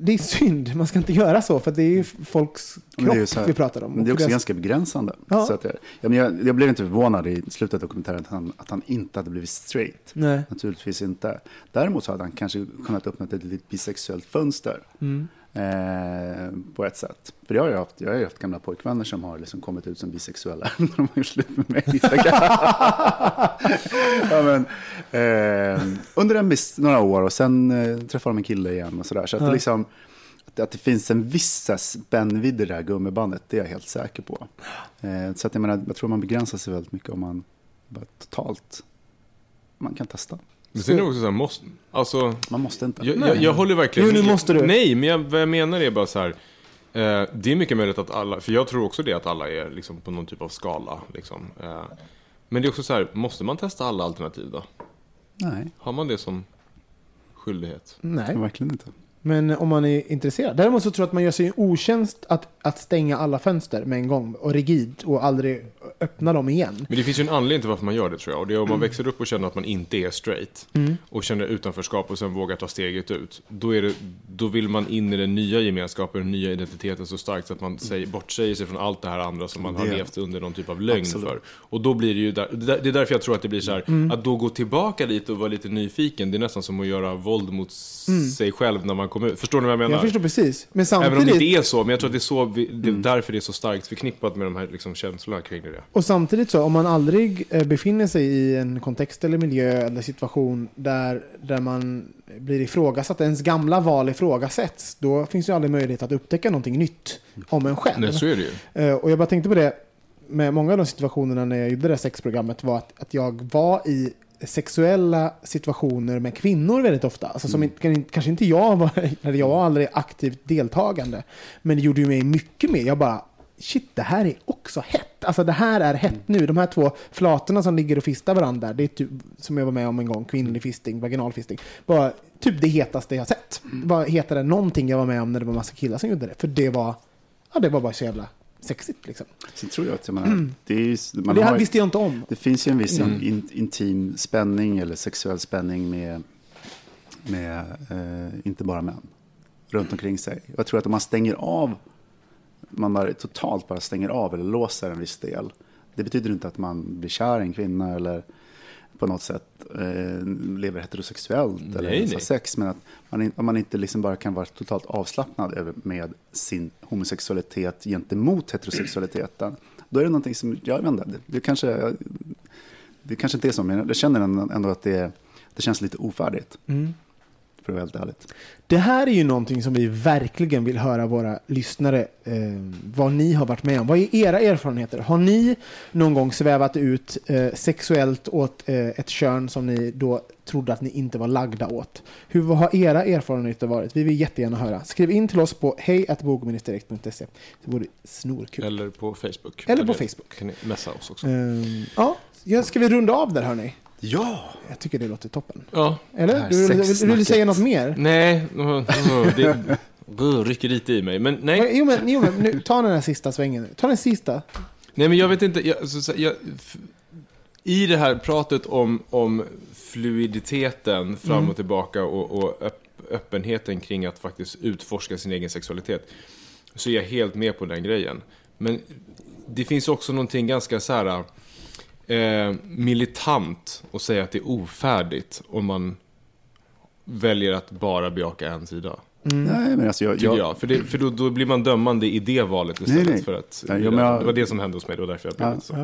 Det är synd, man ska inte göra så, för det är ju folks det är kropp här- vi pratar om. Men det är också deras- ganska begränsande. Ja. Så att jag, ja, men jag, jag blev inte förvånad i slutet av dokumentären att han, att han inte hade blivit straight. Nej. Naturligtvis inte. Däremot så hade han kanske kunnat öppna ett litet bisexuellt fönster. Mm. Eh, på ett sätt. För jag har ju haft, jag har haft gamla pojkvänner som har liksom kommit ut som bisexuella. när de har gjort slut med mig. ja, men, eh, under en viss, några år och sen eh, träffade de en kille igen och sådär. Så att, det Ja. liksom, att, att det finns en viss spännvidd i det här gummibandet, det är jag helt säker på. Eh, så att jag, menar, jag tror man begränsar sig väldigt mycket om man bara totalt, man kan testa. Men sen är det också så här, måste, alltså, Man måste inte. jag, jag, jag håller verkligen... Jo, nu måste du. Nej, men jag, vad jag menar är bara så här. Eh, det är mycket möjligt att alla, för jag tror också det att alla är liksom på någon typ av skala. Liksom. Eh, men det är också så här, måste man testa alla alternativ då? Nej. Har man det som skyldighet. Nej, Verkligen inte. Men om man är intresserad. Däremot så tror jag att man gör sig en otjänst att, att stänga alla fönster med en gång och rigid och aldrig öppna dem igen. Men det finns ju en anledning till varför man gör det tror jag. Och det är om man Mm. växer upp och känner att man inte är straight. Och känner utanförskap och sen vågar ta steget ut. Då, är det, då vill man in i den nya gemenskapen, den nya identiteten så starkt så att man säger, bortsäger sig från allt det här andra som man har Det- levt under någon typ av lögn Absolut. för. Och då blir det ju där, det där- det är därför jag tror att det blir så här, Mm. att då gå tillbaka dit och vara lite nyfiken, det är nästan som att göra våld mot sig själv när man kommer ut. Förstår ni vad jag menar? Jag förstår precis. Men Även om det samtidigt, inte är så, men jag tror att det är, så vi, det är Mm. därför det är så starkt förknippat med de här liksom, känslorna kring det. och samtidigt så, om man aldrig eh, befinner sig i en kontext eller miljö eller situation där, där man blir ifrågasatt, ens gamla val ifrågasätts, då finns ju aldrig möjlighet att upptäcka någonting nytt om en själv. Nej, så är det ju. Eh, Och jag bara tänkte på det, med många av de situationerna när jag gjorde det sexprogrammet var att, att jag var i sexuella situationer med kvinnor väldigt ofta. Alltså som kan- kanske inte jag var, eller jag var aldrig aktivt deltagande. Men det gjorde ju mig mycket mer. Jag bara, shit det här är också hett. Alltså det här är hett nu. De här två flatorna som ligger och fistar varandra. Det är typ, som jag var med om en gång, kvinnlig fisting, vaginal fisting. Var typ det hetaste jag sett. Det var hetare än någonting jag var med om när det var massa killar som gjorde det. För det var, ja det var bara så jävla sexigt liksom. Sen tror jag att jag menar, det, är, ju- man det har, visste jag inte om. det finns ju en viss Mm. in, intim spänning eller sexuell spänning med, med eh, inte bara män, runt omkring sig. Jag tror att om man stänger av, man bara totalt bara stänger av eller låser en viss del, det betyder inte att man blir kär i en kvinna eller på något sätt eh, lever heterosexuellt eller Nej, ens har nej. sex. Men att man, om man inte liksom bara kan vara totalt avslappnad över, med sin homosexualitet gentemot heterosexualiteten. Då är det någonting som, jag vet inte, det, kanske, det kanske inte är så, men jag känner ändå ändå att det, det känns lite ofärdigt. För att vara helt ärligt. Det här är ju någonting som vi verkligen vill höra våra lyssnare, eh, vad ni har varit med om. Vad är era erfarenheter? Har ni någon gång svävat ut eh, sexuellt åt eh, ett kön som ni då trodde att ni inte var lagda åt? Hur vad har era erfarenheter varit? Vi vill jättegärna höra. Skriv in till oss på hejatbogministerdirekt.se. Det vore snorkul. Eller på Facebook. Eller på Facebook. Kan ni messa oss också? Eh, ja, ja, ska vi runda av där hörni? Ja! Jag tycker det låter toppen. Ja. Eller? Du, vill- vill, vill du sexsnacket. säga något mer? Nej, det rycker lite i mig. Men nej. Jo men, jo, men nu, ta den här sista svängen nu. Ta den sista. Nej, men jag vet inte. Jag, så, så, jag, I det här pratet om, om fluiditeten fram Mm. och tillbaka och, och öpp, öppenheten kring att faktiskt utforska sin egen sexualitet. Så är jag helt med på den grejen. Men det finns också någonting ganska så här eh, militant att säga att det är ofärdigt om man väljer att bara bejaka en sida. Nej, men alltså jag, Tycker jag. För, det, för då, då blir man dömande i det valet istället nej. för att... Nej, jag- Det var det som hände hos mig, det var därför jag blev Ja, så. ja.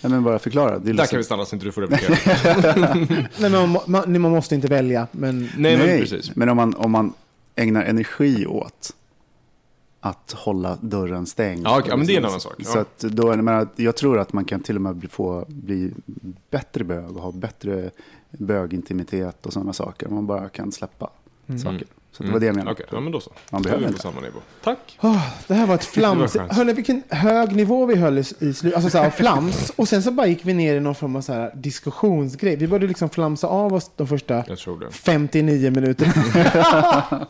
Nej, men bara förklara. Det är Där liksom- kan vi stanna så inte du får replikera. Nej, men man, man, man måste inte välja, men... Nej, men Nej, precis. men om man, om man ägnar energi åt att hålla dörren stängd. Ja, ja, men det är en annan sak. Så Ja. att då, jag, menar, jag tror att man kan till och med bli, få bli bättre bög och ha bättre bögintimitet och sådana saker. Man bara kan släppa saker. Så det var det jag menade. Mm. Okej, ja, men då så. Man behöver vi på inte. samma nivå. Tack. Åh, det här var ett flams. Var. Hörni, vilken hög nivå vi höll i, i slutet. Alltså så här, flams. Och sen så bara gick vi ner i någon form av så här diskussionsgrej. Vi började liksom flamsa av oss de första Jag tror det. 59 minuterna.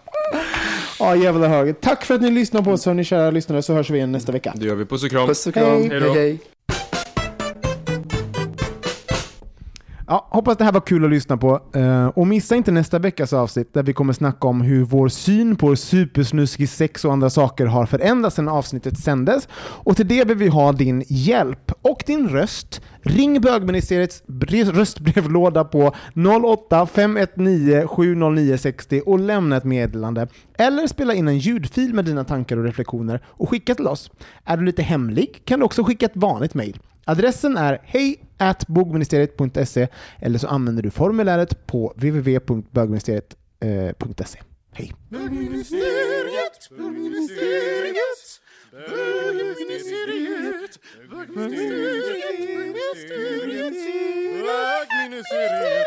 Ja, jävla hög. Tack för att ni lyssnar på oss, hörni, kära lyssnare, så hörs vi igen nästa vecka. Det gör vi. Puss och kram. Puss och kram. Hej. Hej då. hej. Ja, hoppas det här var kul att lyssna på. Eh, och missa inte nästa veckas avsnitt där vi kommer snacka om hur vår syn på supersnuskig sex och andra saker har förändrats sedan avsnittet sändes. Och till det vill vi ha din hjälp och din röst. Ring bögministeriets röstbrevlåda på 08 519 70960 och lämna ett meddelande. Eller spela in en ljudfil med dina tankar och reflektioner och skicka till oss. Är du lite hemlig kan du också skicka ett vanligt mejl. Adressen är hej bogministeriet.se eller så använder du formuläret på www.bögministeriet.se. Eh, hej! Bögministeriet, bögministeriet, bögministeriet, bögministeriet, bögministeriet, bögministeriet.